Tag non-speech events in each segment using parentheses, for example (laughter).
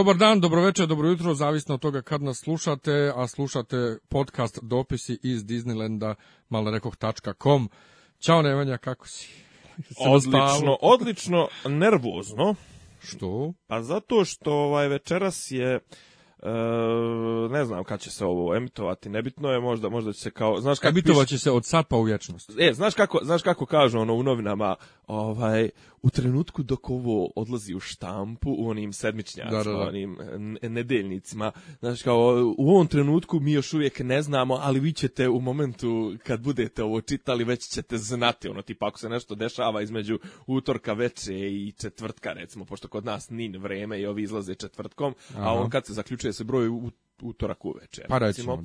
Dobar dan, dobro večer, dobro jutro, zavisno od toga kad nas slušate, a slušate podcast Dopisi iz Disneylanda, malo Ćao Nevanja, kako si? (laughs) odlično, odlično, nervozno. Što? Pa zato što ovaj večeras je... E, ne znam kad će se ovo emitovati, nebitno je, možda, možda će se kao... Znaš kako će se od sad pa u vječnost. E, znaš kako, znaš kako kažu ono u novinama, ovaj, u trenutku dok ovo odlazi u štampu, u onim sedmičnjacima, da, onim nedeljnicima, Znači, kao, u ovom trenutku mi još uvijek ne znamo, ali vi ćete u momentu kad budete ovo čitali, već ćete znati, ono, tipa ako se nešto dešava između utorka veče i četvrtka, recimo, pošto kod nas nin vreme i ovi izlaze četvrtkom, a on kad se zaključuje se broj u utorak uveče. Pa recimo,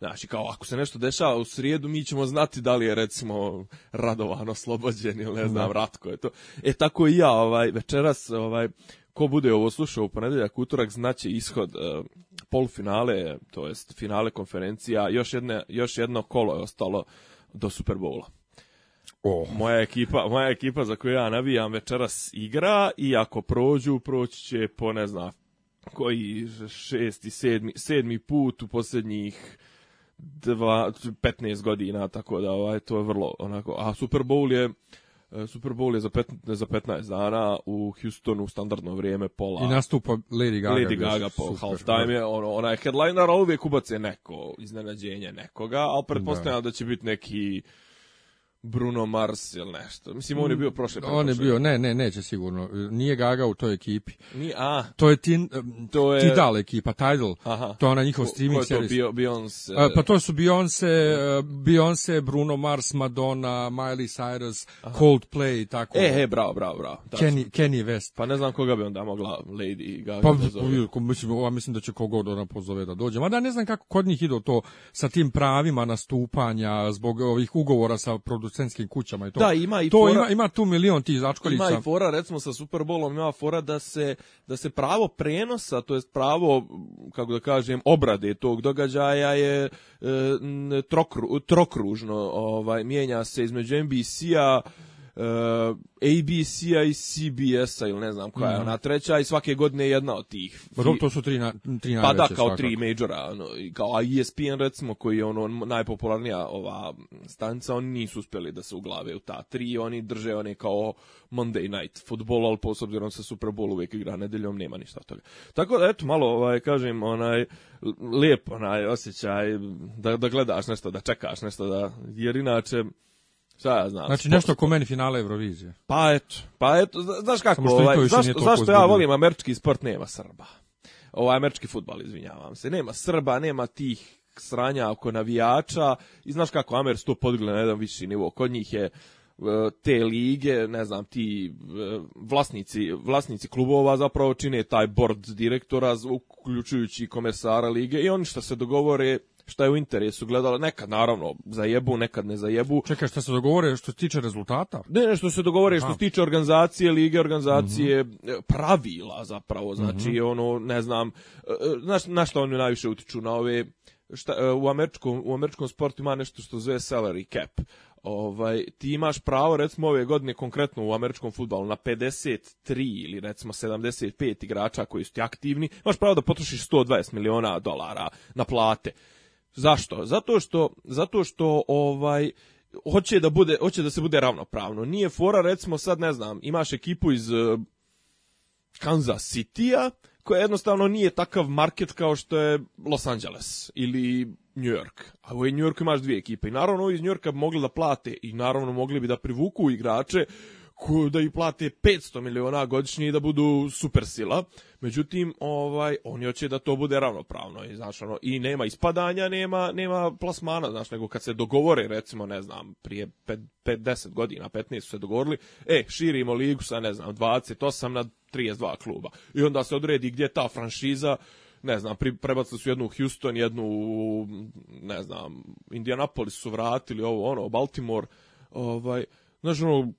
da. kao ako se nešto dešava u srijedu, mi ćemo znati da li je recimo Radovan oslobođen ili ne znam, Ratko je to. E tako i ja, ovaj večeras ovaj ko bude ovo slušao u ponedjeljak, utorak znaće ishod e, polufinale, to jest finale konferencija, još još jedno kolo je ostalo do Super oh. Moja ekipa, moja ekipa za koju ja navijam večeras igra i ako prođu, proći će po ne znam koji šesti, sedmi, sedmi put u posljednjih dva, 15 godina, tako da ovaj, to je vrlo onako. A Super Bowl je e, Super Bowl je za, pet, za 15 dana u Houstonu u standardno vrijeme pola. I nastupa Lady Gaga. Lady Gaga po halftime je, ono, ona je headliner, a uvijek ubace neko, iznenađenje nekoga, ali pretpostavljam da. da će biti neki Bruno Mars ili nešto. Mislim, on je mm, bio prošle On je bio, ne, ne, neće sigurno. Nije Gaga u toj ekipi. Ni, a. To je, tin, to je... Tidal ekipa, Tidal. Aha. To je ona njihov streaming ko, ko je to bio, e, pa to su Beyoncé, e, Beyoncé, Bruno Mars, Madonna, Miley Cyrus, Aha. Coldplay i tako. E, he, bravo, bravo, bravo. Kenny, Kenny West. Pa ne znam koga bi onda mogla Lady Gaga pa, da pa, mislim, ja mislim da će kogod ona pozove da dođe. Mada ne znam kako kod njih ide to sa tim pravima nastupanja zbog ovih ugovora sa produ producenskim kućama i to. Da, ima i to fora, ima, ima tu milion tih začkoljica. Ima i fora recimo sa Superbolom, ima fora da se da se pravo prenosa, to jest pravo kako da kažem obrade tog događaja je e, trokru, trokružno, ovaj mijenja se između NBC-a ABC-a e, i CBS-a ili ne znam koja je mhm. ona treća i svake godine jedna od tih. to su tri, na, Pa da, kao tri majora. Ono, kao, a e ESPN recimo koji je ono najpopularnija ova stanica, oni nisu uspjeli da se uglave u ta tri. Oni drže one kao Monday night futbol, ali po obzirom se Super Bowl uvijek igra nedeljom, nema ništa od toga. Tako da, eto, malo, ovaj, kažem, onaj, lijep onaj osjećaj da, da gledaš nešto, da čekaš nešto, da, jer inače, Šta ja znam. Znači nešto ko meni finale Eurovizije. Pa eto, pa eto, znaš kako, ovaj, zašto, zašto ja volim američki sport, nema Srba. Ovaj američki futbal, izvinjavam se, nema Srba, nema tih sranja oko navijača i znaš kako Amer sto podigla na jedan viši nivo. Kod njih je e, te lige, ne znam, ti e, vlasnici, vlasnici klubova zapravo čine taj board direktora, uključujući komesara lige i oni što se dogovore šta je u interesu gledala, nekad naravno zajebu, nekad ne zajebu. čeka što se dogovore što se tiče rezultata? Ne, ne, što se dogovore što se tiče organizacije, lige, organizacije, mhm. e, pravila zapravo, znači mhm. ono, ne znam, e, e, na, na što oni najviše utiču, na ove, u, američkom, u američkom sportu ima nešto što zove salary cap. Ovaj, ti imaš pravo, recimo ove godine konkretno u američkom fudbalu na 53 ili recimo 75 igrača koji su ti aktivni, imaš pravo da potrošiš 120 miliona dolara na plate. Zašto? Zato što, zato što ovaj hoće da bude hoće da se bude ravnopravno. Nije fora recimo sad ne znam, imaš ekipu iz eh, Kansas Citya koja jednostavno nije takav market kao što je Los Angeles ili New York. A u New Yorku imaš dvije ekipe i naravno ovi iz New Yorka mogli da plate i naravno mogli bi da privuku igrače da ih plate 500 miliona godišnje i da budu supersila. Međutim, ovaj oni hoće da to bude ravnopravno i znači ono, i nema ispadanja, nema nema plasmana, znači nego kad se dogovore recimo, ne znam, prije 50 godina, 15 su se dogovorili, e, širimo ligu sa ne znam 28 na 32 kluba. I onda se odredi gdje ta franšiza ne znam, prebacili su jednu u Houston, jednu u, ne znam, Indianapolis su vratili, ovo ono, Baltimore, ovaj, znaš, ono,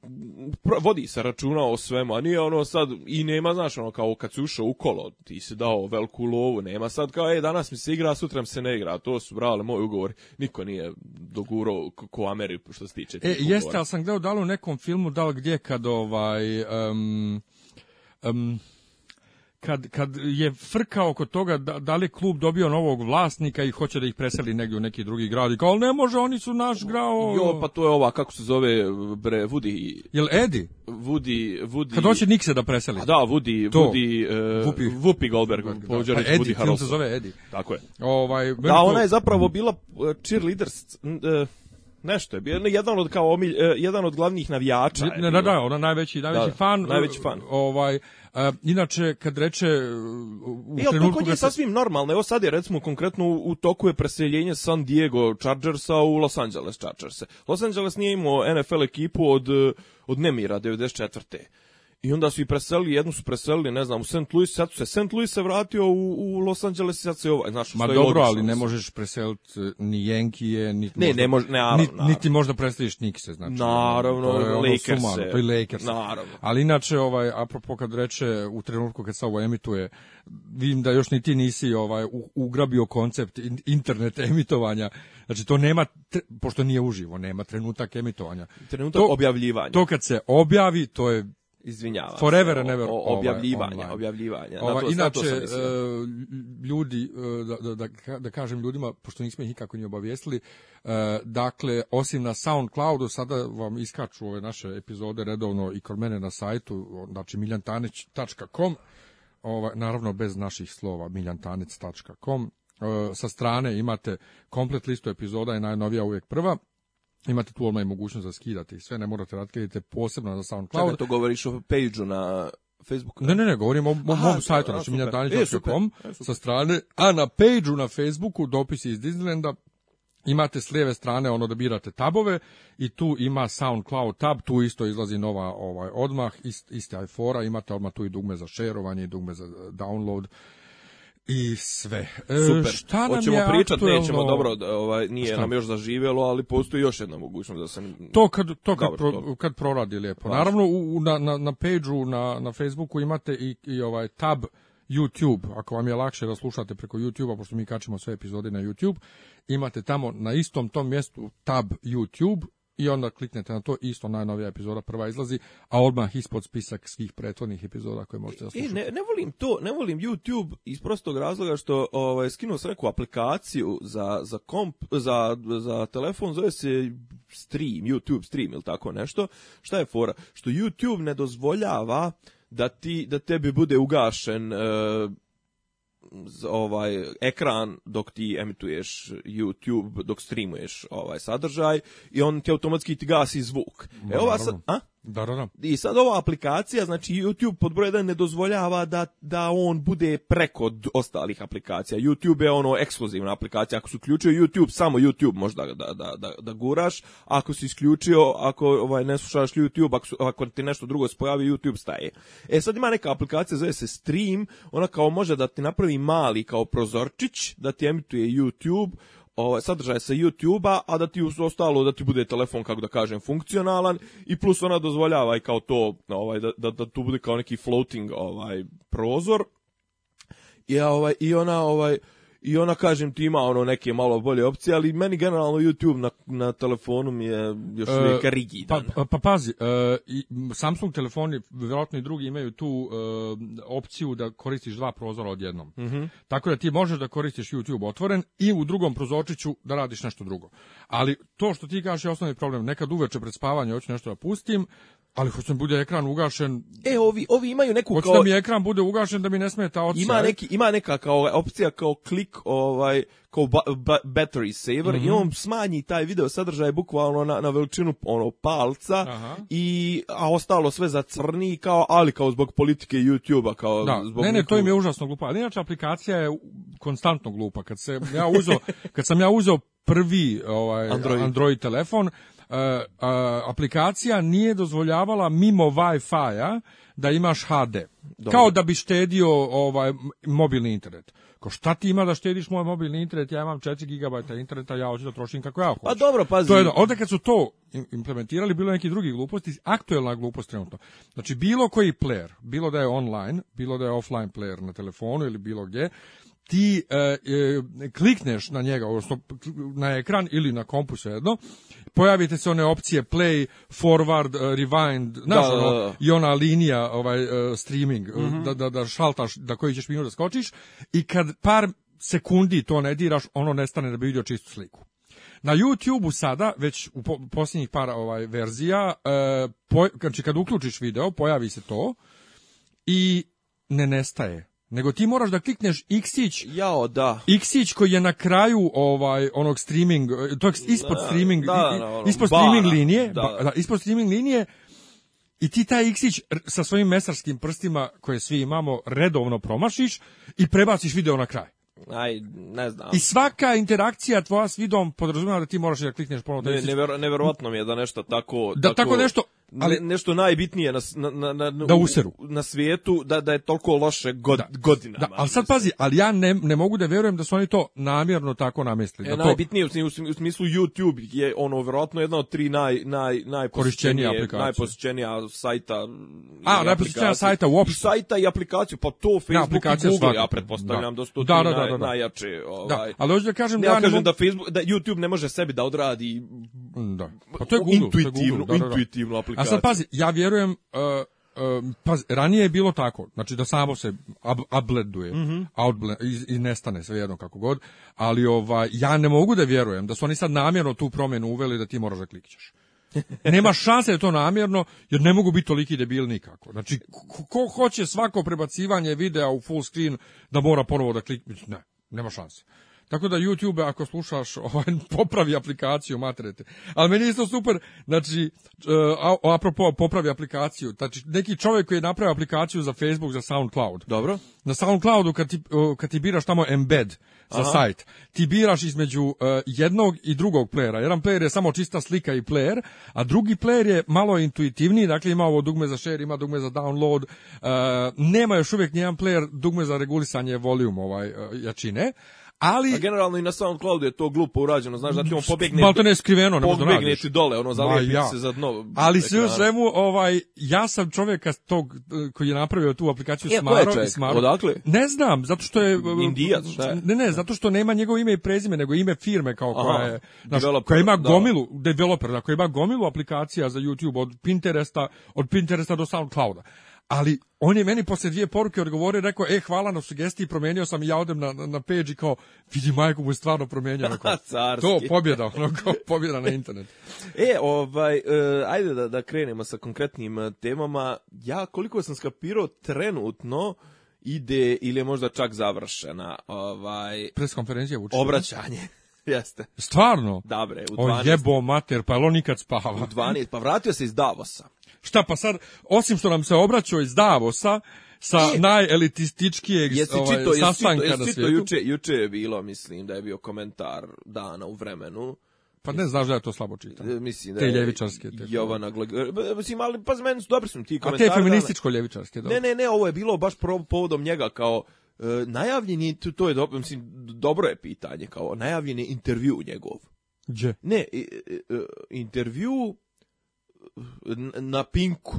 vodi se računa o svemu, a nije ono sad, i nema, znaš, ono, kao kad si ušao u kolo, ti si dao veliku lovu, nema sad kao, e, danas mi se igra, sutra mi se ne igra, to su, brale, moj ugovor, niko nije dogurao ko Ameri, što se tiče. E, jeste, ali sam gledao da li u nekom filmu, da gdje, kad ovaj, kad, kad je frka oko toga da, da li klub dobio novog vlasnika i hoće da ih preseli negdje u neki drugi grad i kao, ne može, oni su naš grao. Jo, pa to je ova, kako se zove, bre, Vudi. Jel Edi? Vudi, Vudi. Kad hoće Nikse da preseli. da, Vudi, to. Vudi, Vupi. Vupi Goldberg, da. Edi, se zove Edi. Tako je. Ovaj, da, ona je zapravo bila e, cheerleader, uh, Nešto je bio jedan od kao e, jedan od glavnih navijača. Ne, da, da, ona najveći najveći fan. Najveći fan. Ovaj e, inače kad reče e, u e, trenutku je sasvim normalno. Evo sad je recimo konkretno u toku je preseljenje San Diego Chargersa u Los Angeles Chargersa. Los Angeles nije imao NFL ekipu od od nemira 94. I onda su i preselili, jednu su preselili, ne znam, u St. Louis, sad se St. Louis se vratio u, u Los Angeles, sad se ovaj, znaš, Ma dobro, ali ne možeš preseliti e, ni Jenkije, niti ne, možda, ne može, ne, naravno, niti, niti možda preseliš Nikse, znači. Ono, naravno, to ono Lakers. to je Lakers. Naravno. Ali inače, ovaj, apropo kad reče u trenutku kad se ovo emituje, vidim da još ni ti nisi ovaj, ugrabio koncept internet emitovanja, znači to nema, pošto nije uživo, nema trenutak emitovanja. Trenutak to, objavljivanja. To kad se objavi, to je izvinjavam. Forever and never. Ovaj, objavljivanja, objavljivanja. Ovaj, inače, e, ljudi, e, da, da, da, kažem ljudima, pošto nismo ih nikako ni obavijestili, e, dakle, osim na SoundCloudu, sada vam iskaču ove naše epizode redovno i kod mene na sajtu, znači miljantanec.com, ovaj, naravno bez naših slova, miljantanec.com, sa strane imate komplet listu epizoda i najnovija uvijek prva, Imate tu odmah i mogućnost da skidate i sve, ne morate raditi, idete posebno za SoundCloud. Čekaj, to govoriš o page na Facebooku? Ne, ne, ne, govorim o mom sajtu, znači e, e, sa strane, a na page na Facebooku dopisi iz Disneylanda, imate s lijeve strane ono da birate tabove i tu ima SoundCloud tab, tu isto izlazi nova ovaj odmah, ist, ista fora, imate odmah tu i dugme za šerovanje i dugme za eh, download i sve. E, Super. Šta nam Hoćemo nećemo, dobro, ovaj, nije nam još zaživjelo, ali postoji još jedna mogućnost da se... To kad, to kad, proradi lijepo. Naravno, na, na, na na, na Facebooku imate i, i ovaj tab YouTube, ako vam je lakše da slušate preko YouTube-a, pošto mi kačemo sve epizode na YouTube, imate tamo na istom tom mjestu tab YouTube i onda kliknete na to, isto najnovija epizoda prva izlazi, a odmah ispod spisak svih prethodnih epizoda koje možete slušati. E, ne, ne volim to, ne volim YouTube iz prostog razloga što ovaj, skinuo sam neku aplikaciju za, za, komp, za, za telefon, zove se stream, YouTube stream ili tako nešto. Šta je fora? Što YouTube ne dozvoljava da ti da tebi bude ugašen e, ovaj ekran dok ti emituješ YouTube, dok streamuješ ovaj sadržaj i on ti automatski ti gasi zvuk. Evo e sad, a? Da, da, I sad ova aplikacija, znači YouTube pod broj ne dozvoljava da, da on bude preko ostalih aplikacija. YouTube je ono ekskluzivna aplikacija. Ako si uključio YouTube, samo YouTube možda da, da, da, da guraš. Ako si isključio, ako ovaj, ne slušaš YouTube, ako, ako ti nešto drugo spojavi, YouTube staje. E sad ima neka aplikacija, zove se Stream, ona kao može da ti napravi mali kao prozorčić, da ti emituje YouTube, ovaj, sadržaj sa YouTube-a, a da ti ostalo, da ti bude telefon, kako da kažem, funkcionalan i plus ona dozvoljava i kao to, ovaj, da, da, da tu bude kao neki floating ovaj prozor. I, ovaj, i ona, ovaj, i ona kažem ti ima ono neke malo bolje opcije, ali meni generalno YouTube na, na telefonu mi je još e, rigidan. Pa, pa, pa pazi, e, Samsung telefoni, vjerojatno i drugi imaju tu e, opciju da koristiš dva prozora odjednom. Uh Tako da ti možeš da koristiš YouTube otvoren i u drugom prozorčiću da radiš nešto drugo. Ali to što ti kažeš je osnovni problem. Nekad uveče pred spavanje hoću nešto da pustim, ali hoće mi bude ekran ugašen. E, ovi, ovi imaju neku kao... mi ekran bude ugašen da mi ne smeta oca. Ima, neki, ima neka kao opcija kao klik ovaj ko battery saver i mhm. on smanji taj video sadržaj bukvalno na, na veličinu ono palca i a ostalo sve za crni kao ali kao zbog politike YouTubea kao zbog Ne, ne, to im je užasno glupa. inače aplikacija je konstantno glupa kad se ja uzeo kad sam ja uzeo prvi ovaj Android, Android telefon eh, aplikacija nije dozvoljavala mimo Wi-Fi-a da imaš HD. Kao da bi štedio ovaj mobilni internet. Ko šta ti ima da štediš moj mobilni internet, ja imam 4 GB interneta, ja hoću da trošim kako ja hoću. Pa dobro, pazi. To je, onda kad su to implementirali, bilo je neki drugi gluposti, aktuelna glupost trenutno. Znači, bilo koji player, bilo da je online, bilo da je offline player na telefonu ili bilo gdje, ti e, e, klikneš na njega, odnosno na ekran ili na kompu jedno, pojavite se one opcije play, forward, e, rewind, znaš, ono, i ona linija ovaj streaming, mhm. da, da, šaltaš da koji ćeš minut skočiš i kad par sekundi to ne diraš, ono nestane da bi vidio čistu sliku. Na YouTubeu sada, već u posljednjih par ovaj, verzija, e, znači kad uključiš video, pojavi se to i ne nestaje nego ti moraš da klikneš Xić. Jao, da. Xić koji je na kraju ovaj onog streaming, to ispod streaming, da, ono, ispod streaming linije, ba, ispod streaming linije i ti taj Xić sa svojim mesarskim prstima koje svi imamo redovno promašiš i prebaciš video na kraj. Aj, ne znam. I svaka interakcija tvoja s videom podrazumijeva da ti moraš da klikneš ponovno. Ne, nevjero, mi je da nešto tako... Da tako, tako nešto ali, nešto najbitnije na, na, na, na, useru. na svijetu da, da je toliko loše god, da, godinama. Da, ali sad pazi, ali ja ne, ne mogu da vjerujem da su oni to namjerno tako namestili. E, da najbitnije to... u smislu YouTube je ono vjerojatno jedna od tri naj, naj, najposjećenija najposjećenija sajta mm, A, najposjećenija sajta uopšte. I sajta i aplikaciju, pa to Facebook i Google, svakako. ja pretpostavljam da, da su to da, da, da, da, najjače. Ovaj. Da, ali hoću da kažem, ne, ja, ja kažem da, Facebook, da YouTube ne može sebi da odradi da. Pa to je Google, intuitivno, to je Google, intuitivno aplikaciju. A sad pazi, ja vjerujem, e, e, ranije je bilo tako, znači da samo se ableduje, mhm. i, nestane sve jedno kako god, ali ova, ja ne mogu da vjerujem da su oni sad namjerno tu promjenu uveli da ti moraš da klikćeš. (laughs) Nema šanse da je to namjerno, jer ne mogu biti toliki debil nikako. Znači, ko hoće svako prebacivanje videa u full screen da mora ponovo da klikne, ne, nema šanse. Tako da YouTube, ako slušaš, (laughs) ovaj, popravi aplikaciju, materete. Ali meni je isto super, znači, e, a, apropo, popravi aplikaciju. Znači, neki čovjek koji je napravio aplikaciju za Facebook, za SoundCloud. Dobro. Na SoundCloudu, kad ti, kad ti biraš tamo embed, za Aha. sajt. Ti biraš između e, jednog i drugog playera. Jedan player je samo čista slika i player, a drugi player je malo intuitivniji, dakle ima ovo dugme za share, ima dugme za download, e, nema još uvijek nijedan player dugme za regulisanje volume ovaj, jačine, ali... A generalno i na SoundCloud je to glupo urađeno, znaš, da ti on pobjegne... to skriveno, ne ti dole, ono, zalijepi se za dno. Ali sve u svemu, ovaj, ja sam čovjeka tog eh, koji je napravio tu aplikaciju ja, e, Smaro. Je Odakle? Ne znam, zato što je... Eh, Indija, šta Ne, ne, zato što nema njegovo ime i prezime, nego ime firme kao Aha, koja je... koja ima gomilu, da. developer, koja ima gomilu aplikacija za YouTube od Pinteresta, od Pinteresta do SoundClouda ali on je meni poslije dvije poruke odgovorio i rekao, e, hvala na sugestiji, promijenio sam i ja odem na, na page kao, vidi majku mu je stvarno promijenio. (laughs) to pobjeda, ono, (laughs) pobjeda na internet. e, ovaj, e, ajde da, da krenemo sa konkretnim e, temama. Ja, koliko sam skapirao, trenutno ide ili je možda čak završena ovaj pres obraćanje (laughs) jeste stvarno dobre u 12 o jebo mater pa on nikad spava u 12 pa vratio se iz Davosa Šta pa sad, osim što nam se obraćao iz Davosa, sa e, najelitističkijeg jesi ovaj, čito, sastanka na svijetu. Juče, juče je bilo, mislim, da je bio komentar dana u vremenu. Pa ne znaš da ja to slabo čitam. E, mislim da te ljevičarske te. Jovana e, Mislim, ali pa meni su dobri su ti komentari. A te feminističko ljevičarske, dobro. Ne, ne, ne, ovo je bilo baš povodom njega kao e, najavljen je, to je dobro, mislim, dobro je pitanje, kao najavljen je intervju njegov. Gdje? Ne, e, e, intervju na Pinku.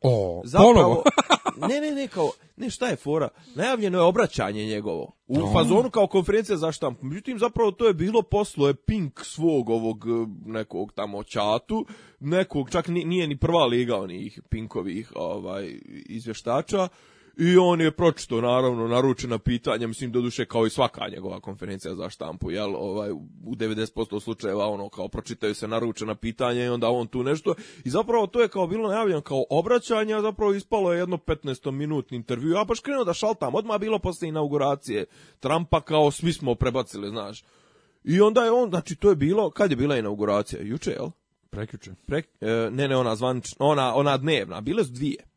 O, Zapravo, ponovo. (laughs) ne, ne, ne, ne, šta je fora? Najavljeno je obraćanje njegovo. U fazonu kao konferencija za štampu. Međutim, zapravo to je bilo posloje je pink svog ovog e, nekog tamo čatu, nekog, čak nije ni prva liga onih pinkovih ovaj, izvještača, i on je pročitao naravno naručena pitanja, mislim doduše kao i svaka njegova konferencija za štampu, jel, ovaj u 90% slučajeva ono kao pročitaju se naručena pitanja i onda on tu nešto i zapravo to je kao bilo najavljeno kao obraćanje, a zapravo ispalo je jedno 15 minutni intervju. Ja baš krenuo da šaltam, odmah bilo posle inauguracije Trumpa kao svi smo prebacili, znaš. I onda je on, znači to je bilo, kad je bila inauguracija? Juče, jel? Prekjuče. E, ne, ne, ona zvanična, ona, ona dnevna, bile su dvije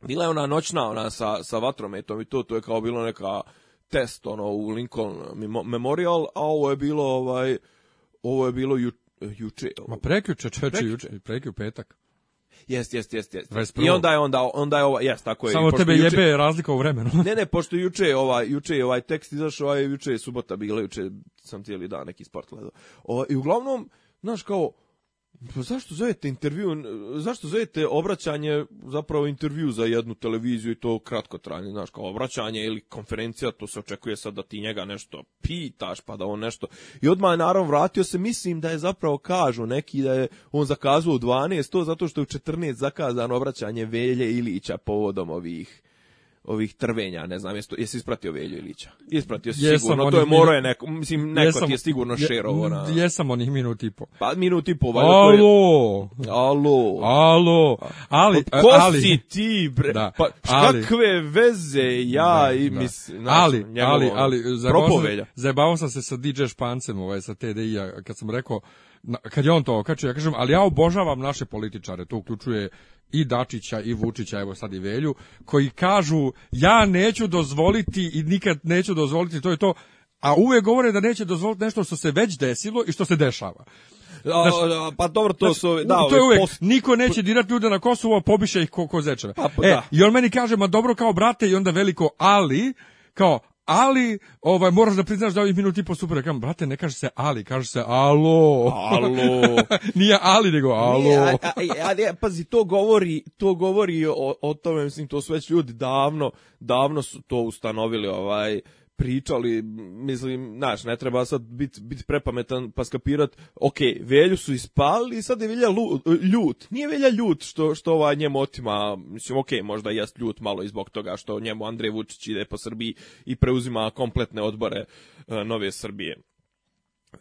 bila je ona noćna ona sa, sa vatrometom i to, to je kao bilo neka test ono u Lincoln Memorial, a ovo je bilo ovaj ovo je bilo ju, juče. Ma prekjuče, čeče, juče, prekju petak. Jest, jest, jest, jest. I onda je onda onda je ova, jest, tako je. Samo tebe juče, jebe razlika u vremenu. ne, ne, pošto juče je ova, juče je ovaj tekst izašao, ovaj juče je subota bila, juče sam cijeli dan neki sport gledao. Ovaj, i uglavnom, znaš kao pa Zašto zovete intervju, zašto zovete obraćanje, zapravo intervju za jednu televiziju i to kratko trajanje, znaš, kao obraćanje ili konferencija, to se očekuje sad da ti njega nešto pitaš, pa da on nešto, i odmah je naravno vratio se, mislim da je zapravo kažu neki da je on zakazao u 12, to zato što je u 14 zakazano obraćanje Velje Ilića povodom ovih ovih trvenja, ne znam, jesi, jesi ispratio Velju Ilića? Ispratio si jesam sigurno, to je moro je neko, mislim, neko jesam, ti je sigurno šerovo. Na... Jesam onih minut i po. Pa minut i po, valjda to je... Alo! Alo! Ali, pa, Ko si ti, bre? Da, pa kakve veze ja i mislim... Ali, ali, ali, ali, zajebavao sam se sa DJ Špancem, ovaj, sa TDI-a, kad sam rekao, kad je on to okačio, ja kažem, ali ja obožavam naše političare, to uključuje i Dačića i Vučića, evo sad i Velju, koji kažu ja neću dozvoliti i nikad neću dozvoliti, to je to, a uvijek govore da neće dozvoliti nešto što se već desilo i što se dešava. pa dobro, to su... da, to je uvek, niko neće dirati ljude na Kosovo, pobiše ih ko, ko zečeve. Pa, pa e, I on meni kaže, ma dobro kao brate, i onda veliko ali, kao, ali ovaj, moraš da priznaš da ovih minut i po super. Ja brate, ne kaže se ali, kaže se alo. Alo. (laughs) Nije ali, nego alo. Nije, e, pazi, to govori, to govori o, o tome, mislim, to su već ljudi davno, davno su to ustanovili, ovaj, pričali, mislim, znaš, ne treba sad biti prepametan pa skapirat, ok, Velju su ispali i sad je Velja ljut. Nije Velja ljut što, što njemu otima, mislim, ok, možda jest ljut malo i zbog toga što njemu Andrej Vučić ide po Srbiji i preuzima kompletne odbore e, Nove Srbije.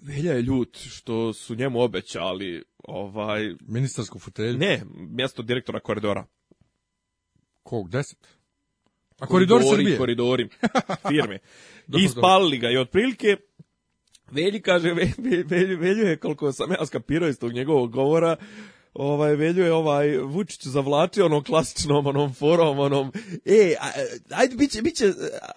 Velja je ljut što su njemu obećali ovaj... Ministarsku fotelju? Ne, mjesto direktora koridora. Kog, deset? A koridor koridori, Srbije? Koridori, firme. (laughs) I spalili ga i otprilike Velji kaže, Velju, je, koliko sam ja skapirao iz tog njegovog govora, ovaj Velju je ovaj Vučić zavlačio onom klasičnom onom forom onom e ajde biće biće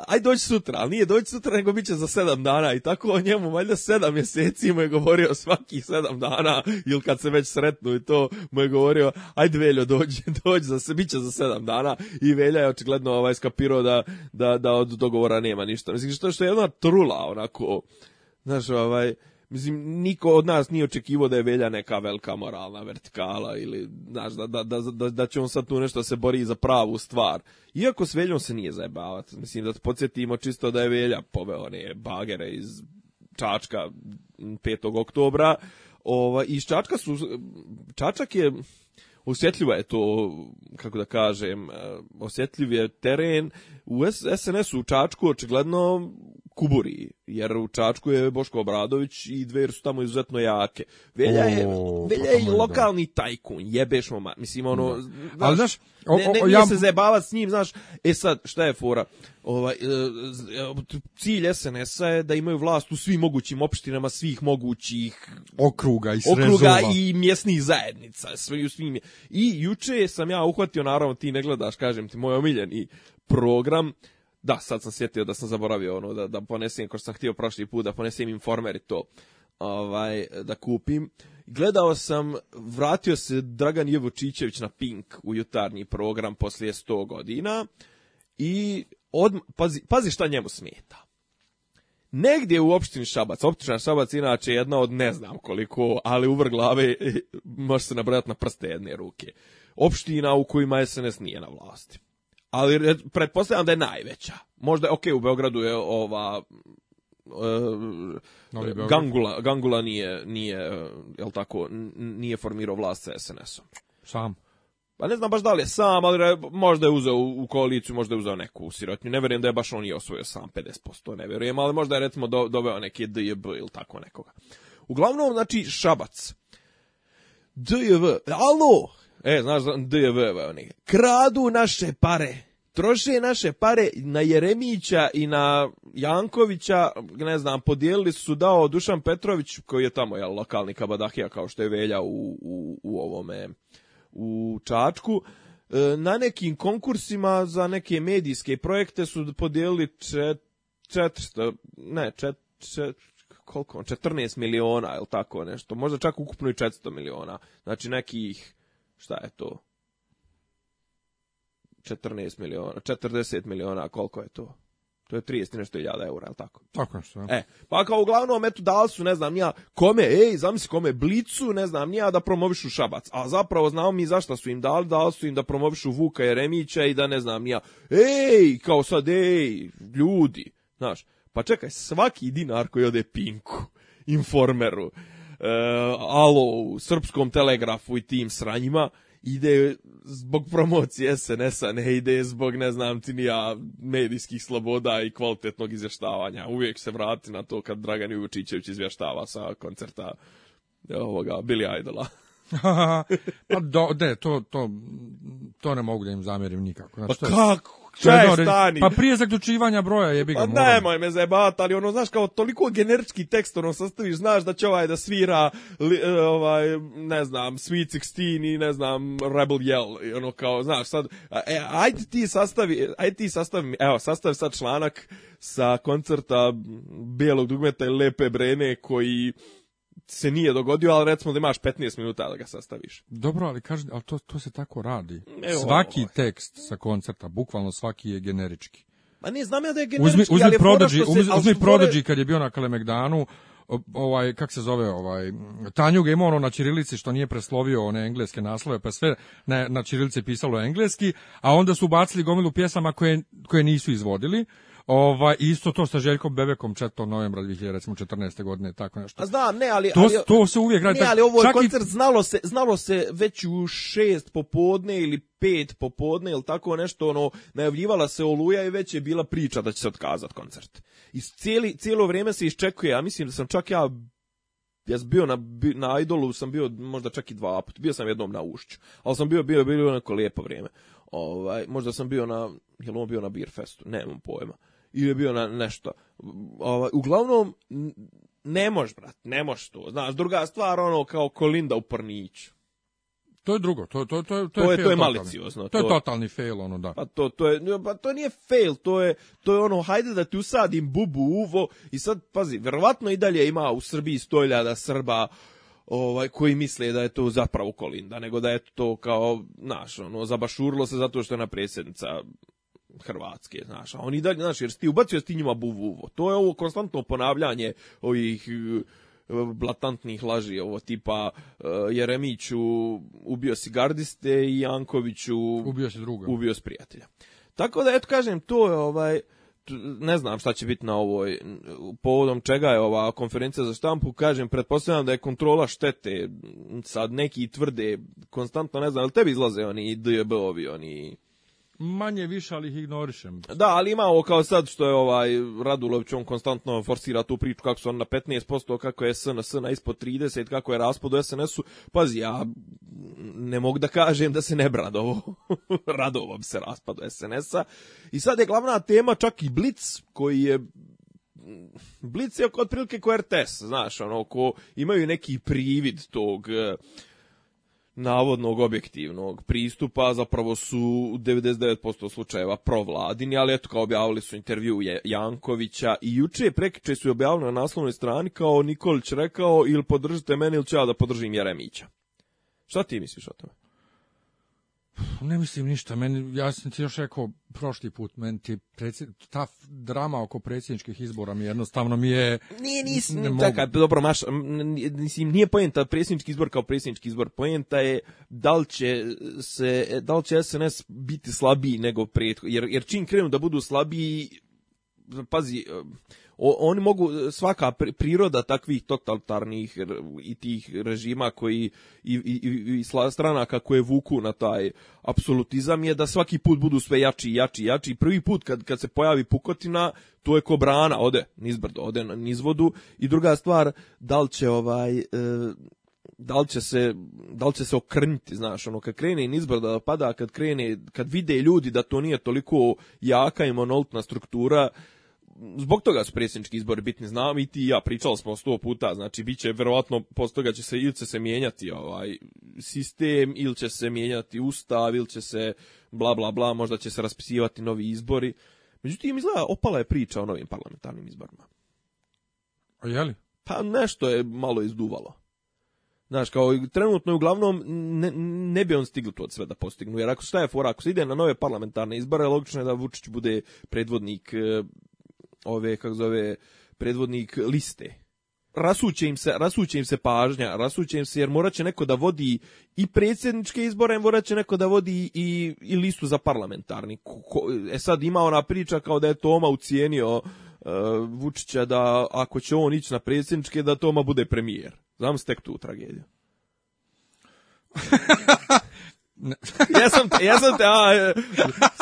ajde doći sutra, ali nije doći sutra nego biće za sedam dana i tako o njemu valjda sedam mjeseci mu je govorio svaki sedam dana ili kad se već sretnu i to mu je govorio ajde Veljo dođi (laughs) dođi za se biće za sedam dana i Velja je očigledno ovaj skapirao da, da, da od dogovora nema ništa. Mislim što što je jedna trula onako znaš ovaj Mislim, niko od nas nije očekivao da je Velja neka velika moralna vertikala ili znaš, da, da, da, da će on sad tu nešto se bori za pravu stvar. Iako s Veljom se nije zajebavat. Mislim, da podsjetimo čisto da je Velja poveo one bagere iz Čačka 5. oktobra. Ova, iz Čačka su... Čačak je... Osjetljiva je to, kako da kažem, eh, osjetljiv je teren. U SNS-u u Čačku očigledno kuburi, jer u Čačku je Boško Obradović i dver su tamo izuzetno jake. Velja je, o, velja je lokalni da. tajkun, jebeš mu, mislim, ono, Ali, znaš ne, ne ja... se zajebava s njim, znaš, e sad, šta je fora? Ovaj, e, e, cilj SNS-a je da imaju vlast u svim mogućim opštinama svih mogućih okruga i okruga i mjesnih zajednica sve u svim i juče sam ja uhvatio naravno ti ne gledaš kažem ti moj omiljeni program da, sad sam sjetio da sam zaboravio ono, da, da ponesem, ko što sam htio prošli put, da ponesem informer to ovaj, da kupim. Gledao sam, vratio se Dragan Jevučićević na Pink u jutarnji program poslije 100 godina i od, pazi, pazi šta njemu smeta. Negdje u opštini Šabac, opština Šabac inače jedna od ne znam koliko, ali u glave e, može se nabrojati na prste jedne ruke. Opština u kojima SNS nije na vlasti ali e, pretpostavljam da je najveća. Možda, je, ok, u Beogradu je ova... E, Gangula, Gangula nije, nije, e, jel tako, nije formirao vlast sa SNS-om. Sam. Pa ne znam baš da li je sam, ali možda je uzeo u koaliciju, možda je uzeo neku sirotnju. Ne vjerujem da je baš on i osvojio sam 50%, ne vjerujem, ali možda je recimo do, doveo neke DJB ili tako nekoga. Uglavnom, znači, Šabac. DJV, alo, E, znaš, DV, oni Kradu naše pare. Troše naše pare na Jeremića i na Jankovića, ne znam, podijelili su dao Dušan Petrović, koji je tamo, jel, lokalni kabadahija, kao što je Velja u, u, u ovome, u Čačku e, na nekim konkursima za neke medijske projekte su podijelili 400, ne, koliko, 14 miliona, jel tako nešto, možda čak ukupno i 400 miliona, znači nekih šta je to? 14 miliona, 40 miliona, koliko je to? To je 30 nešto iljada eura, je tako? Tako je E, pa kao uglavnom, eto, dal su, ne znam, ja, kome, ej, zamisli kome, blicu, ne znam, nija, da promovišu Šabac. A zapravo znamo mi zašto su im dali, dal su im da promovišu Vuka Jeremića i da, ne znam, ja, ej, kao sad, ej, ljudi, znaš. Pa čekaj, svaki dinar koji ode Pinku, informeru, E, alo u srpskom telegrafu i tim sranjima, ide zbog promocije SNS-a, ne ide zbog, ne znam ti ni medijskih sloboda i kvalitetnog izvještavanja. Uvijek se vrati na to kad Dragan Vučićević izvještava sa koncerta e, ovoga, Billy Idola. (laughs) pa do, to, to, to ne mogu da im zamjerim nikako. Znači, pa kako? Šta je stani? Pa prije zaključivanja broja je bi ga. Pa nemoj me zajebat, ali ono, znaš, kao toliko generički tekst, ono, sastaviš, znaš da će ovaj da svira, e, ovaj, ne znam, Sweet 16 i ne znam, Rebel Yell, ono, kao, znaš, sad, e, ajde ti sastavi, ajde ti sastavi, evo, sastavi sad članak sa koncerta Bijelog dugmeta i Lepe Brene koji se nije dogodio, ali recimo da imaš 15 minuta da ga sastaviš. Dobro, ali kaži, ali to, to se tako radi. svaki ovaj. tekst sa koncerta, bukvalno svaki je generički. Ma ne, znam ja da je generički, uzmi, uzmi ali uzmi, uzmi kad je bio na Kalemegdanu, ovaj kak se zove ovaj Tanjug ima ono na ćirilici što nije preslovio one engleske naslove pa sve na, na ćirilici pisalo engleski a onda su bacili gomilu pjesama koje koje nisu izvodili ova, isto to sa Željkom Bebekom 4. novembra 2014. godine, tako nešto. A znam, ne, ali... To, to se uvijek radi. Ne, ali ovo koncert, znalo, se, znalo se već u šest popodne ili pet popodne ili tako nešto, ono, najavljivala se Oluja i već je bila priča da će se otkazat' koncert. I cijeli, cijelo vrijeme se iščekuje, a mislim da sam čak ja ja sam bio na, na Idolu, sam bio možda čak i dva puta, bio sam jednom na Ušću, ali sam bio, bio, bio neko lijepo vrijeme. Ovaj, možda sam bio na, jel on bio na Beer Festu, nemam pojma ili je bio na nešto. Ovaj, uglavnom, ne možeš, brat, ne može to. Znaš, druga stvar, ono, kao Kolinda u prniću To je drugo, to, to, to, to, to je, to je maliciozno. To, je totalni fail, ono, da. Pa to, to, je, pa to nije fail, to je, to je ono, hajde da ti usadim bubu uvo i sad, pazi, verovatno i dalje ima u Srbiji stoljada Srba ovaj koji misle da je to zapravo Kolinda, nego da je to kao, znaš, ono, zabašurlo se zato što je na predsjednica Hrvatske, znaš, a oni dalje, znaš, jer ti ubacio ti njima buvuvo. To je ovo konstantno ponavljanje ovih e, blatantnih laži, ovo tipa e, Jeremiću ubio si gardiste i Jankoviću ubio si druga. Ubio si prijatelja. Tako da, eto kažem, to je ovaj, ne znam šta će biti na ovoj, povodom čega je ova konferencija za štampu, kažem, pretpostavljam da je kontrola štete, sad neki tvrde, konstantno ne znam, ali tebi izlaze oni DJB-ovi, oni manje više, ali ih ignorišem. Da, ali ima ovo kao sad što je ovaj Radulović, on konstantno forsira tu priču kako su on na 15%, kako je SNS na ispod 30, kako je raspod u SNS-u. Pazi, ja ne mogu da kažem da se ne bradovo. (laughs) Radovom se raspadu SNS-a. I sad je glavna tema čak i Blitz, koji je Blitz je otprilike ko RTS, znaš, ono, ko imaju neki privid tog navodnog objektivnog pristupa zapravo su u 99% slučajeva provladini, ali eto kao objavili su intervju Jankovića i juče prekiče su objavili na naslovnoj strani kao Nikolić rekao ili podržite mene ili ću ja da podržim Jeremića. Šta ti misliš o tome? Ne mislim ništa, meni, ja sam ti još rekao prošli put, meni ti ta drama oko predsjedničkih izbora mi jednostavno mi je... Nije, nis, ne dobro, maš, mislim, nije pojenta predsjednički izbor kao predsjednički izbor, pojenta je da li će, se, da će SNS biti slabiji nego prethodno, jer, jer čim krenu da budu slabiji, pazi, o, oni mogu, e, svaka priroda takvih totalitarnih i tih režima koji i, i, i stranaka koje vuku na taj apsolutizam je da svaki put budu sve jači i jači i jači. Prvi put kad, kad se pojavi pukotina, to je ko brana, ode nizbrdo, ode na nizvodu. I druga stvar, da li će ovaj... E, da li će se da li će se okrniti, znaš, ono kad krene nizbrdo da pada, kad krene kad vide ljudi da to nije toliko jaka i monolitna struktura, zbog toga su predsjednički izbori bitni, znam i ti i ja, pričali smo sto puta, znači bit će verovatno, posto toga će se ili će se mijenjati ovaj sistem, ili će se mijenjati ustav, ili će se bla bla bla, možda će se raspisivati novi izbori. Međutim, izgleda opala je priča o novim parlamentarnim izborima. A je li? Pa nešto je malo izduvalo. Znaš, kao trenutno uglavnom ne, ne bi on stigli to od sve da postignu. Jer ako staje je fora, ako se ide na nove parlamentarne izbore, logično je da Vučić bude predvodnik e, ove, kako zove, predvodnik liste. Rasuće im, se, rasuće im se pažnja, rasuće im se jer moraće neko da vodi i predsjedničke izbore, morat će neko da vodi i, i listu za parlamentarni. e sad ima ona priča kao da je Toma ucijenio e, Vučića da ako će on ići na predsjedničke da Toma bude premijer. Znam se tu tragediju. (laughs) ja sam, ja sam te, a,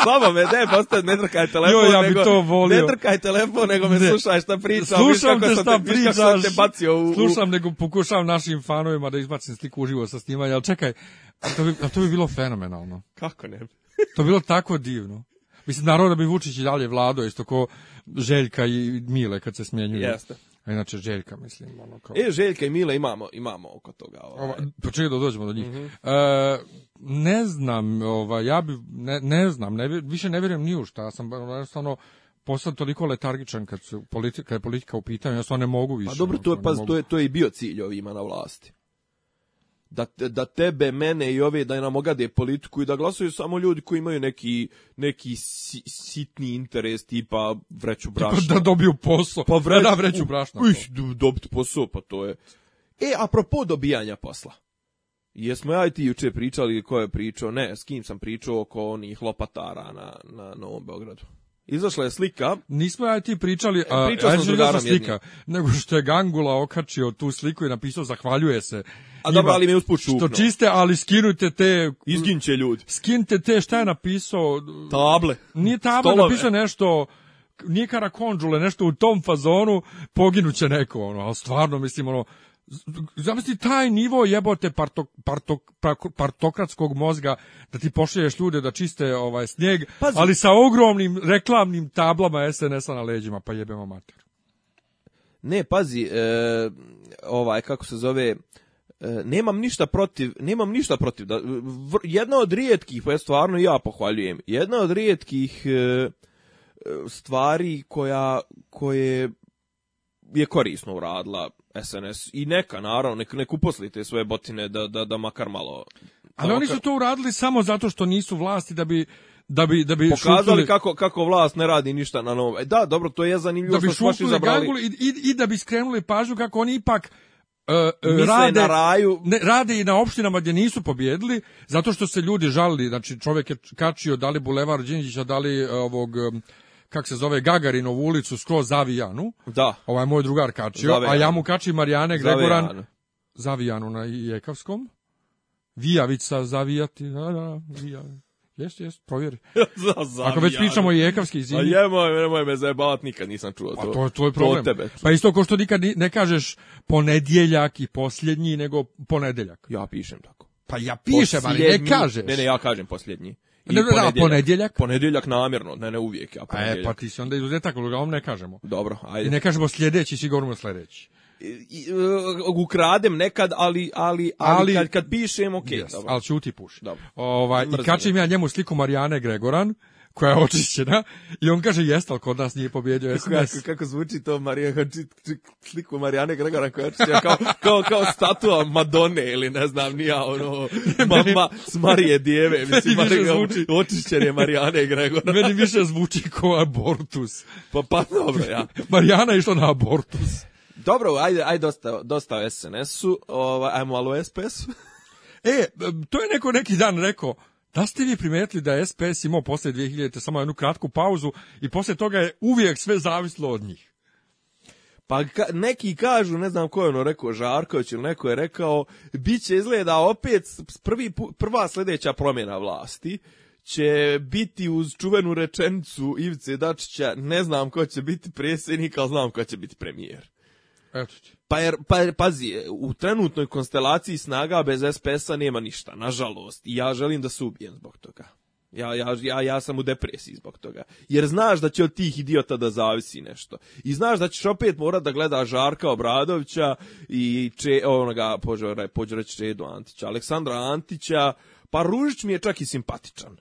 slabo me, ne, postoje, ne trkaj telefon, jo, ja nego, to volio. ne trkaj telefon, nego me slušaj šta pričam, slušam te šta pričaš, te bacio u, slušam, nego pokušavam našim fanovima da izbacim sliku uživo sa snimanja, ali čekaj, a to, bi, a to bi bilo fenomenalno. Kako ne bi? (laughs) to bilo tako divno. Mislim, naravno da bi Vučić i dalje vlado, isto ko Željka i Mile kad se smjenjuju. Jeste. Inače Željka mislim ono kao. E Željka i Mila imamo imamo oko toga. Ovaj. pa čekaj da dođemo do njih. Mm ne znam, ovaj, ja bi ne, znam, ne, više ne vjerujem ni u šta. Ja sam jednostavno postao toliko letargičan kad su politika, je politika u pitanju, ja stvarno ne mogu pa više. Pa dobro, ono, to je, pa, to je, to je i bio cilj ovima na vlasti da, da tebe, mene i ove da nam ogade politiku i da glasuju samo ljudi koji imaju neki, neki si, sitni interes tipa vreću brašna. Tipa da dobiju posao. Pa da, vreću brašna. da dobiti posao, pa to je. E, apropo dobijanja posla. Jesmo ja i ti juče pričali ko je pričao, ne, s kim sam pričao oko onih lopatara na, na Novom Beogradu izašla je slika. Nismo ja ti pričali, e, a Pričao sam izašla slika, nego što je Gangula okačio tu sliku i napisao zahvaljuje se. A dobro, ali mi uspuču. Što čiste, ali skinujte te... Izginće ljudi. Skinite te, šta je napisao? Table. Nije table, napisao nešto nije karakonđule, nešto u tom fazonu, poginuće neko, ono, ali stvarno, mislim, ono, zamisli taj nivo jebote partok, partok, partokratskog mozga da ti pošlješ ljude da čiste ovaj snijeg, pa ali sa ogromnim reklamnim tablama SNS-a na leđima, pa jebemo mater. Ne, pazi, e, ovaj, kako se zove, e, nemam ništa protiv, nemam ništa protiv. Da, jedna od rijetkih, pa je stvarno ja pohvaljujem, jedna od rijetkih e, stvari koja koje je korisno uradila SNS. I neka, naravno, nek, uposlite svoje botine da, da, da makar malo... Ali oni su to uradili samo zato što nisu vlasti da bi da bi da bi pokazali kako kako vlast ne radi ništa na novo. E da, dobro, to je zanimljivo da bi što su I, i, da bi skrenuli pažnju kako oni ipak uh, rade, na raju. Ne, rade i na opštinama gdje nisu pobjedili, zato što se ljudi žalili, znači čovjek je kačio da li Bulevar Đinđića, da li e, ovog kak se zove, Gagarinovu ulicu skroz Zavijanu. Da. Ovaj moj drugar kačio, a ja mu kači Marijane Gregoran Zavijanu, Zavijanu na Jekavskom. Vijavica zavijati, da, da, provjeri. (laughs) Ako već pričamo jekavski izini. A jemoj, nemoj me zajebavati, nikad nisam čuo to. Pa to, je problem. tebe. Pa isto ko što nikad ne kažeš ponedjeljak i posljednji, nego ponedjeljak. Ja pišem tako. Pa ja pišem, ali ne kažeš. Ne, ne, ja kažem posljednji. I ne, ponedjeljak, da, ponedjeljak. Ponedjeljak namjerno, ne, ne uvijek. A, e, ponedjeljak. e, pa ti si onda izuzetak, ali ne kažemo. Dobro, ajde. I ne kažemo sljedeći, sigurno sljedeći. I, i, e, ukradem nekad, ali, ali, ali, ali kad, kad pišem, ok. ali ću ti Ovaj, I kačem ja njemu sliku Marijane Gregoran, koja je očišćena i on kaže jeste, ali kod nas nije pobjedio SNS. Kako, kako, zvuči to Marija, sliku Marijane Gregora koja je očišćena kao, kao, kao statua Madone ili ne znam, nija ono, (laughs) mama s Marije Dijeve, (laughs) mislim, Marija, zvuči. očišćen je Marijane Gregora. Meni više zvuči kao abortus. Pa, pa dobro, ja. Marijana je išla na abortus. Dobro, ajde, ajde dosta, dosta o SNS-u, ovaj, ajmo malo o SPS-u. E, to je neko neki dan rekao, da ste vi primetili da je SPS imao posle 2000 samo jednu kratku pauzu i posle toga je uvijek sve zavislo od njih? Pa neki kažu, ne znam ko je ono rekao, Žarković ili neko je rekao, bit će izgleda opet prvi, prva sljedeća promjena vlasti će biti uz čuvenu rečenicu Ivice Dačića, ne znam ko će biti predsjednik, ali znam ko će biti premijer. Pa, pa pazi, u trenutnoj konstelaciji snaga bez SPS-a nema ništa, nažalost. I ja želim da se ubijem zbog toga. Ja, ja, sam u depresiji zbog toga. Jer znaš da će od tih idiota da zavisi nešto. I znaš da ćeš opet morat da gleda Žarka Obradovića i če, onoga, pođe reći Čedu Antića, Aleksandra Antića, pa Ružić mi je čak i simpatičan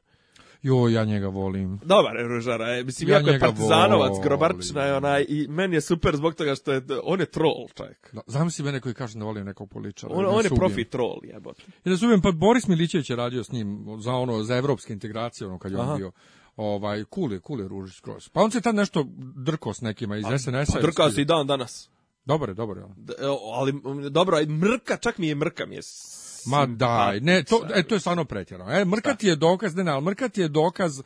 jo, ja njega volim. Dobar je Ružara, je. mislim, ja jako je partizanovac, volim. je onaj, i meni je super zbog toga što je, on je troll čovjek. Da, znam si mene koji kaže da volim nekog političara. On, on je profi troll, jebote. Ja razumijem, pa Boris Milićević je radio s njim za ono, za evropske integracije, ono kad je on bio ovaj kuli kuli ružić kroz. Pa on se tad nešto drko s nekima iz SNS-a. Pa drka se i dan danas. Dobar je, e, dobro je. ali dobro, mrka, čak mi je mrka mi je Ma daj, ne, to, e, to je stvarno pretjerano. E, mrkati je dokaz, ne, ne, ali mrkati je dokaz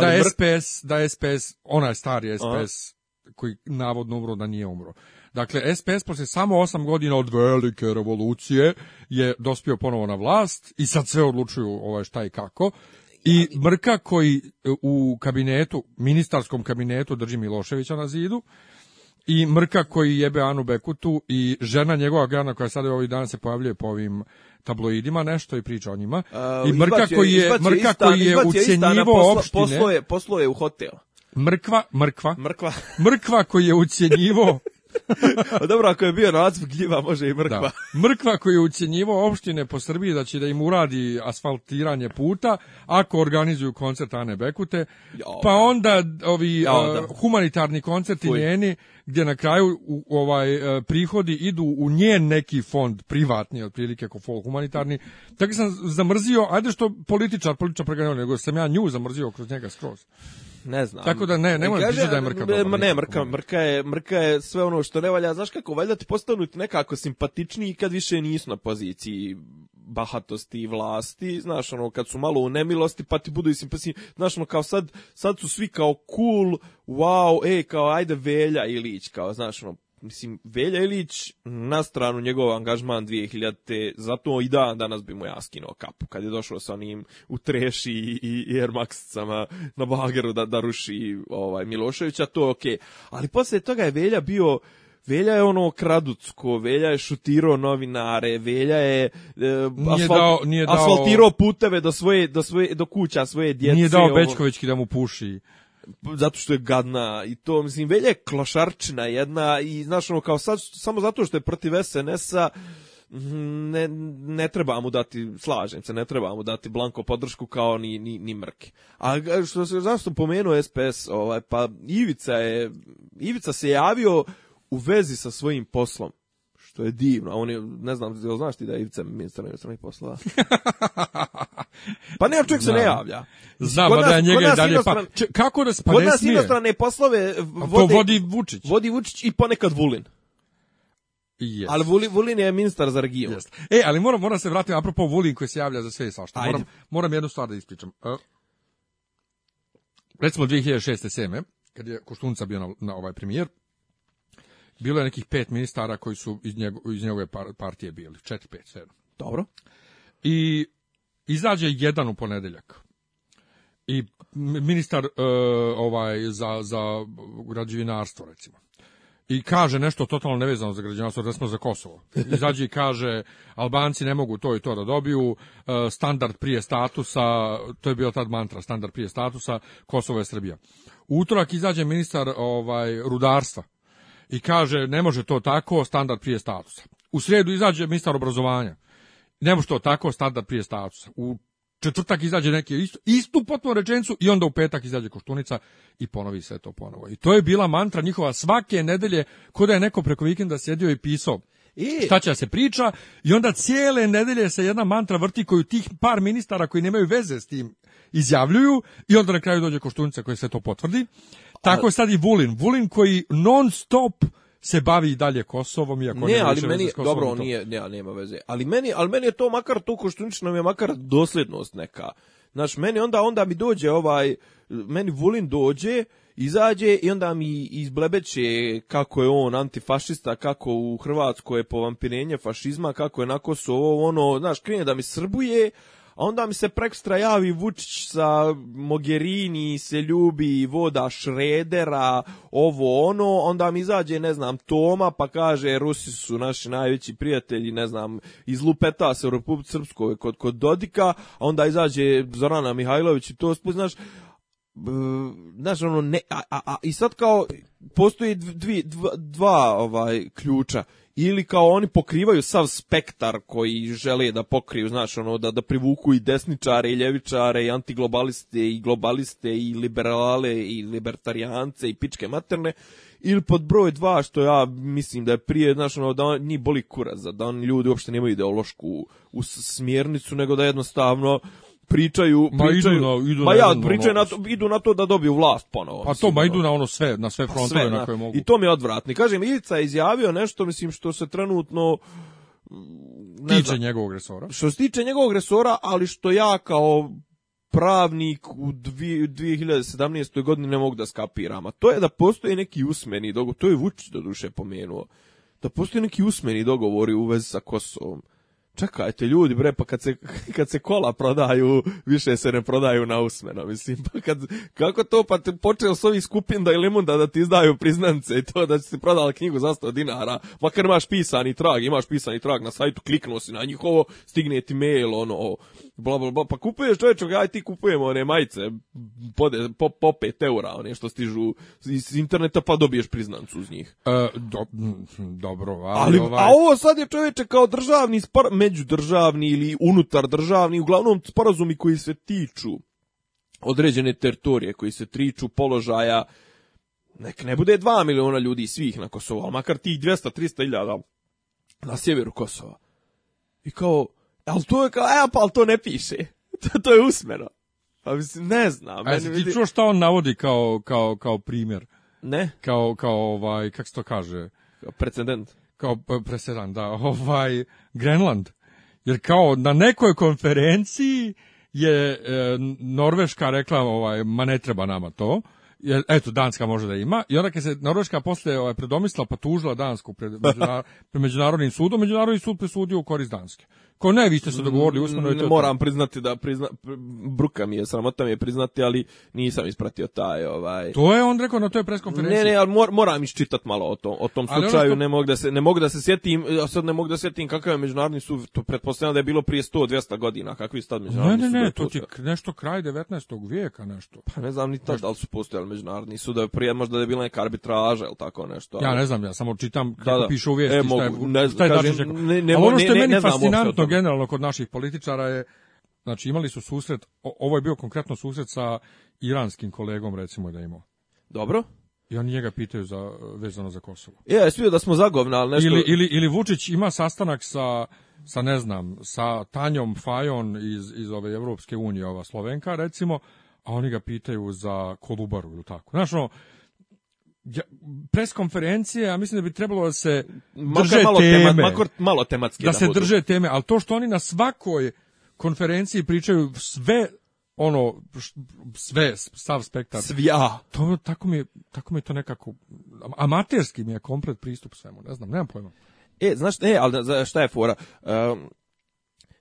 da SPS, da SPS, onaj stari SPS koji navodno umro da nije umro. Dakle, SPS poslije samo osam godina od velike revolucije je dospio ponovo na vlast i sad sve odlučuju ovaj šta i kako. I Mrka koji e, u kabinetu, ministarskom kabinetu drži Miloševića na zidu, i Mrka koji jebe Anu Bekutu i žena njegova grana koja sada ovih dana se pojavljuje po ovim tabloidima nešto i priča o njima. E, I Mrka koji je, Mrka koji je ucenjivo posloje opštine. je, u hotel. Mrkva, mrkva. Mrkva. mrkva koji je ucenjivo (laughs) Dobro, ako je bio nacp gljiva, može i mrkva. Mrkva koji je ucijenjivo opštine po Srbiji da će da im uradi asfaltiranje puta, ako organizuju koncert Ane Bekute, pa onda ovi humanitarni koncerti njeni, gdje na kraju u, ovaj e, prihodi idu u njen neki fond privatni otprilike fol humanitarni tako sam zamrzio ajde što političar političar preganio, nego sam ja nju zamrzio kroz njega skroz ne znam. Tako da ne, nemoj da je Mrka Ne, Mrka, Mrka je, Mrka je sve ono što ne valja. Znaš kako, valjda ti postanu nekako simpatičniji kad više nisu na poziciji bahatosti i vlasti, znaš, ono, kad su malo u nemilosti, pa ti budu i simpatični. znaš, ono, kao sad, sad su svi kao cool, wow, ej, kao ajde Velja Ilić, kao, znaš, ono, mislim, Velja Ilić, na stranu njegov angažman 2000, zato i dan danas bi mu ja skinuo kapu, kad je došao sa onim u treši i, i Air Maxicama na bageru da, da ruši ovaj, Miloševića, to je okej. Ali poslije toga je Velja bio, Velja je ono kraducko, Velja je šutirao novinare, Velja je e, asfalt, asfaltirao puteve do, svoje, do, svoje, do kuća svoje djece. Nije dao Bečkovićki da mu puši zato što je gadna i to, mislim, Velja klošarčina jedna i, znaš, ono, kao sad, samo zato što je protiv SNS-a, mhm, ne, ne treba mu dati, slažem se, ne treba mu dati blanko podršku kao ni, ni, ni mrke. A što se, zašto pomenuo SPS, ovaj, pa Ivica je, Ivica se javio u vezi sa svojim poslom je divno. A on je, ne znam, jel znaš ti da je Ivica ministar inostranih poslova? (laughs) pa ne, čovjek se ne javlja. Znam, da je njega i dalje pa... Če, kako nas, pa kod nas inostrane poslove eh, vode, vodi Vučić. Vodi Vučić i ponekad Vulin. Yes. Ali Vulin, je ministar za region. Yes. E, ali moram, moram se vratiti, apropo Vulin koji se javlja za sve i svašta. Moram, moram jednu stvar da ispričam. Uh, recimo 2006. seme, kad je Koštunca bio na, na ovaj premijer, bilo je nekih pet ministara koji su iz, iz njegove partije bili. Četiri, pet, sedam. Dobro. I izađe jedan u ponedeljak. I ministar e, ovaj za, za građevinarstvo, recimo. I kaže nešto totalno nevezano za građevinarstvo, da smo za Kosovo. Izađe i kaže, Albanci ne mogu to i to da dobiju, e, standard prije statusa, to je bio tad mantra, standard prije statusa, Kosovo je Srbija. U utorak izađe ministar ovaj, rudarstva i kaže ne može to tako, standard prije statusa. U sredu izađe ministar obrazovanja. Ne može to tako, standard prije statusa. U četvrtak izađe neki istu, istu potpuno rečenicu i onda u petak izađe Koštunica i ponovi sve to ponovo. I to je bila mantra njihova svake nedelje kada je neko preko vikenda sjedio i pisao I... šta će se priča i onda cijele nedelje se jedna mantra vrti koju tih par ministara koji nemaju veze s tim izjavljuju i onda na kraju dođe Koštunica koji se to potvrdi. Tako je sad i Vulin. Vulin koji non stop se bavi i dalje Kosovom iako ne, ali meni dobro to... nije ne, nema veze. Ali meni ali meni je to makar to što nam je makar dosljednost neka. Znaš, meni onda onda mi dođe ovaj meni Vulin dođe izađe i onda mi izblebeće kako je on antifašista, kako u Hrvatskoj je povampirenje fašizma, kako je na Kosovo, ono, znaš, krije da mi srbuje, onda mi se prekstra javi Vučić sa Mogherini, se ljubi, voda Šredera, ovo ono, onda mi izađe, ne znam, Toma, pa kaže, Rusi su naši najveći prijatelji, ne znam, iz Lupeta se u Republike Srpskoj kod, kod Dodika, a onda izađe Zorana Mihajlović i to spoznaš, znaš ono ne a, i sad kao postoji dva, dva ovaj ključa ili kao oni pokrivaju sav spektar koji žele da pokriju, znaš, ono, da, da privuku i desničare, i ljevičare, i antiglobaliste, i globaliste, i liberale, i libertarijance, i pičke materne, ili pod broj dva, što ja mislim da je prije, znaš, ono, da on, ni boli kuraza, da oni ljudi uopšte nemaju ideološku smjernicu, nego da jednostavno pričaju, idu na, ja, pričaju ono- na to, idu na to da dobiju vlast ponovo. Pa to, ma ono. idu na ono sve, na sve pa frontove na, koje mogu. I to mi je odvratno. Kažem, Ivica je izjavio nešto, mislim, što se trenutno ne tiče njegovog resora. Što se tiče njegovog resora, ali što ja kao pravnik u 2017. godini ne mogu da skapiram, a to je da postoji neki usmeni dogovor, to je Vučić do duše pomenuo, da postoji neki usmeni dogovori u vezi sa Kosovom čekajte ljudi bre pa kad se, (laughs) kad se kola prodaju više se ne prodaju na usmeno mislim pa kad, kako to pa te počeo s ovih skupinda i limunda da ti izdaju priznance i to da se prodala knjigu za 100 dinara makar imaš pisani trag imaš pisani trag na sajtu kliknuo si na njihovo stigne ti mail ono bla bla bla pa kupuješ čovječe, aj ti kupujemo one majice po, po 5 eura one što stižu iz interneta pa dobiješ priznancu uz njih e, do, dobro ali, ali ovaj... a ovo sad je čovječe kao državni sport međudržavni ili unutar državni, uglavnom sporazumi koji se tiču određene teritorije, koji se tiču položaja, nek ne bude dva miliona ljudi svih na Kosovo, ali makar tih 200-300 iljada na sjeveru Kosova. I kao, ali to je kao, e, pa to ne piše. (laughs) to, je usmeno. Pa mislim, ne znam. A ti čuo šta on navodi kao, kao, kao primjer? Ne. Kao, kao ovaj, kak se to kaže? precedent kao presedan, da, ovaj, Grenland. Jer kao na nekoj konferenciji je e, Norveška rekla, ovaj, ma ne treba nama to, jer, eto, Danska može da ima, i onda kad se Norveška poslije ovaj, predomisla pa tužila Dansku pred, (laughs) pred Međunarodnim sudom, Međunarodni sud presudio u korist Danske. Ko ne, vi ste se dogovorili mm, usmeno i to. Moram priznati da prizna, bruka mi je, sramota mi je priznati, ali nisam ispratio taj ovaj. To je on rekao na toj preskonferenciji. Ne, ne, al mor, moram isčitati malo o tom, o tom ono slučaju, ne mogu da se ne mogu da se sjetim, sad ne mogu da sjetim kakav je međunarodni sud, to pretpostavljam da je bilo prije 100-200 godina, kakvi su tad međunarodni sudovi. Ne, ne, ne, to je nešto kraj 19. vijeka nešto. Pa ne znam ni tad da li su postojali međunarodni sudovi, prije možda da je bila neka arbitraža ili tako nešto. Ali... Ja ne znam, ja samo čitam kako da, da. piše u vijesti e, mogu, šta je, ne, šta je kažem, ne, ne, ono ne, ne, generalno kod naših političara je znači imali su susret, ovo je bio konkretno susret sa iranskim kolegom recimo da imao. Dobro. I oni njega pitaju za, vezano za Kosovo. E, ja, da smo zagovna, ali nešto... Ili, ili, ili Vučić ima sastanak sa, sa, ne znam, sa Tanjom Fajon iz, iz ove Evropske unije, ova Slovenka, recimo, a oni ga pitaju za Kolubaru ili tako. znači pres konferencije, ja mislim da bi trebalo da se drže malo teme, malo tematski da, se budu. drže teme, ali to što oni na svakoj konferenciji pričaju sve ono sve sav spektar. Svija. To tako mi je, tako mi to nekako amaterski mi je komplet pristup svemu, ne znam, nemam pojma. E, znaš, e, ali šta je fora?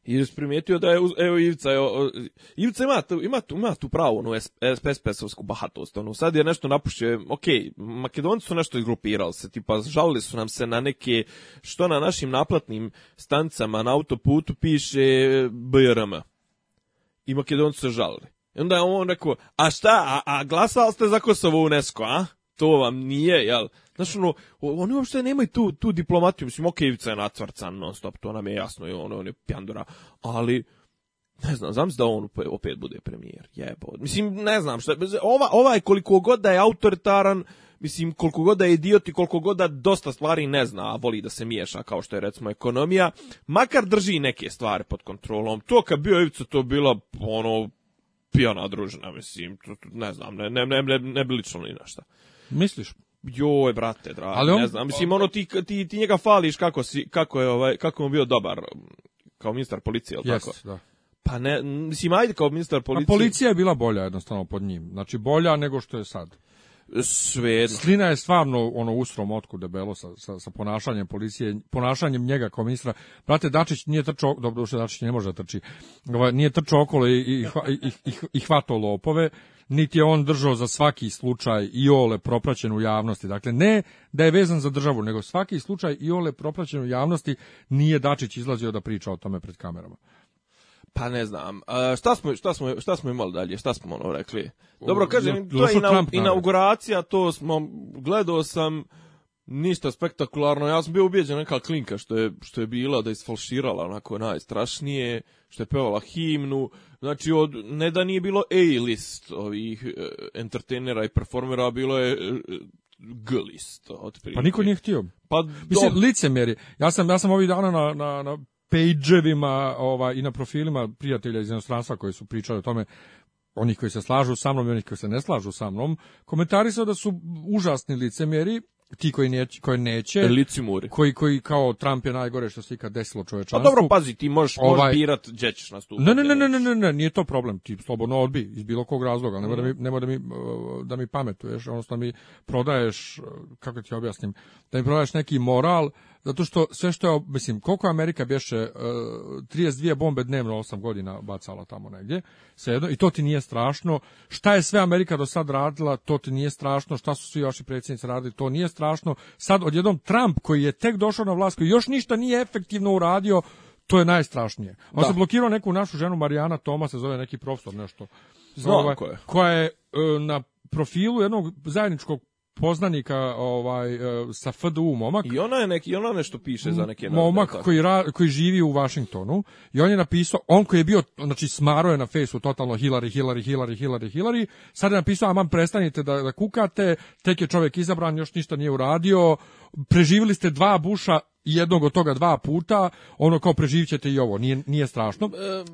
I primetio da je, evo Ivica, evo, Ivica ima, ima, tu, ima tu pravu onu sps bahatost, ono, sad je nešto napušio, ok, Makedonci su nešto izgrupirali se, tipa, žalili su nam se na neke, što na našim naplatnim stancama na autoputu piše BRM. I Makedonci se žalili. I onda je on rekao, a šta, a, a glasali ste za Kosovo UNESCO, a? to vam nije, jel? Znaš, ono, oni uopšte nemaju tu, tu diplomatiju, mislim, ok, Ivica je non stop, to nam je jasno, i ono, on je pjandora. ali, ne znam, znam se da on opet bude premijer, jebo. Mislim, ne znam šta, ova, ovaj koliko god da je autoritaran, mislim, koliko god da je idiot i koliko god da dosta stvari ne zna, a voli da se miješa, kao što je recimo ekonomija, makar drži neke stvari pod kontrolom. To kad bio Ivica, to bila, ono, pijana družina, mislim, ne znam, ne, ne, ne, ne, ne bi lično ni našta. Misliš? Joj, brate, dragi, Ali on, ne znam, mislim, ono, ti, ti, ti njega fališ kako, si, kako, je, ovaj, kako je bio dobar kao ministar policije, jel tako? Jesi, da. Pa ne, mislim, ajde kao ministar pa policije. A policija je bila bolja jednostavno pod njim, znači bolja nego što je sad. Sve. Slina je stvarno ono usrom otku debelo sa, sa, sa, ponašanjem policije, ponašanjem njega kao ministra. Brate, Dačić nije trčao, dobro, Dačić ne može trči, ovaj, nije trčao okolo i, i, i, i, i hvatao lopove, niti je on držao za svaki slučaj ole propraćen u javnosti. Dakle, ne da je vezan za državu, nego svaki slučaj Iole propraćen u javnosti nije Dačić izlazio da priča o tome pred kamerama. Pa ne znam. šta, smo, šta, smo, šta smo imali dalje? Šta smo ono rekli? Dobro, kažem, to je inauguracija, to smo, gledao sam, ništa spektakularno. Ja sam bio ubijeđen neka klinka što je, što je bila da je isfalširala onako najstrašnije, što je pevala himnu. Znači, od, ne da nije bilo A-list ovih e, entertainera i performera, bilo je e, G-list. Pa niko nije htio. Pa, Mislim, licemjeri. Ja sam, ja sam ovih dana na, na, na page-evima ova, i na profilima prijatelja iz jednostranstva koji su pričali o tome onih koji se slažu sa mnom i onih koji se ne slažu sa mnom, su da su užasni licemjeri ti koji neće, koji neće Licimuri. koji koji kao Trump je najgore što se ikad desilo čovečanstvu. Pa dobro, pazi, ti možeš ovaj, birat gdje ćeš nastupati. Ne, ne, ne, ne, ne, ne, ne, nije to problem, ti slobodno odbi iz bilo kog razloga, ne mora mhm. da mi e, da mi pametuješ, odnosno mi prodaješ e, kako ti objasnim, da mi prodaješ neki moral zato što sve što mislim, koliko je Amerika bješe, uh, e, 32 bombe dnevno 8 godina bacala tamo negdje, jedno, i to ti nije strašno. Šta je sve Amerika do sad radila, to ti nije strašno, šta su svi vaši predsjednici radili, to nije strašno. Sad odjednom Trump koji je tek došao na vlast, koji još ništa nije efektivno uradio, to je najstrašnije. On se blokirao neku našu ženu, Marijana Toma se zove neki profesor, nešto. Znam ovaj, koja je. Koja je e, na profilu jednog zajedničkog poznanika ovaj e, sa FDU momak. I ona je neki ona nešto piše za neke momak koji koji živi u Washingtonu i on je napisao on koji je bio znači smaro je na fejsu totalno Hillary Hillary Hillary Hillary Hillary sad je napisao aman prestanite da da kukate tek je čovjek izabran još ništa nije uradio preživjeli ste dva buša jednog od toga dva puta, ono kao preživit ćete i ovo, nije, nije strašno.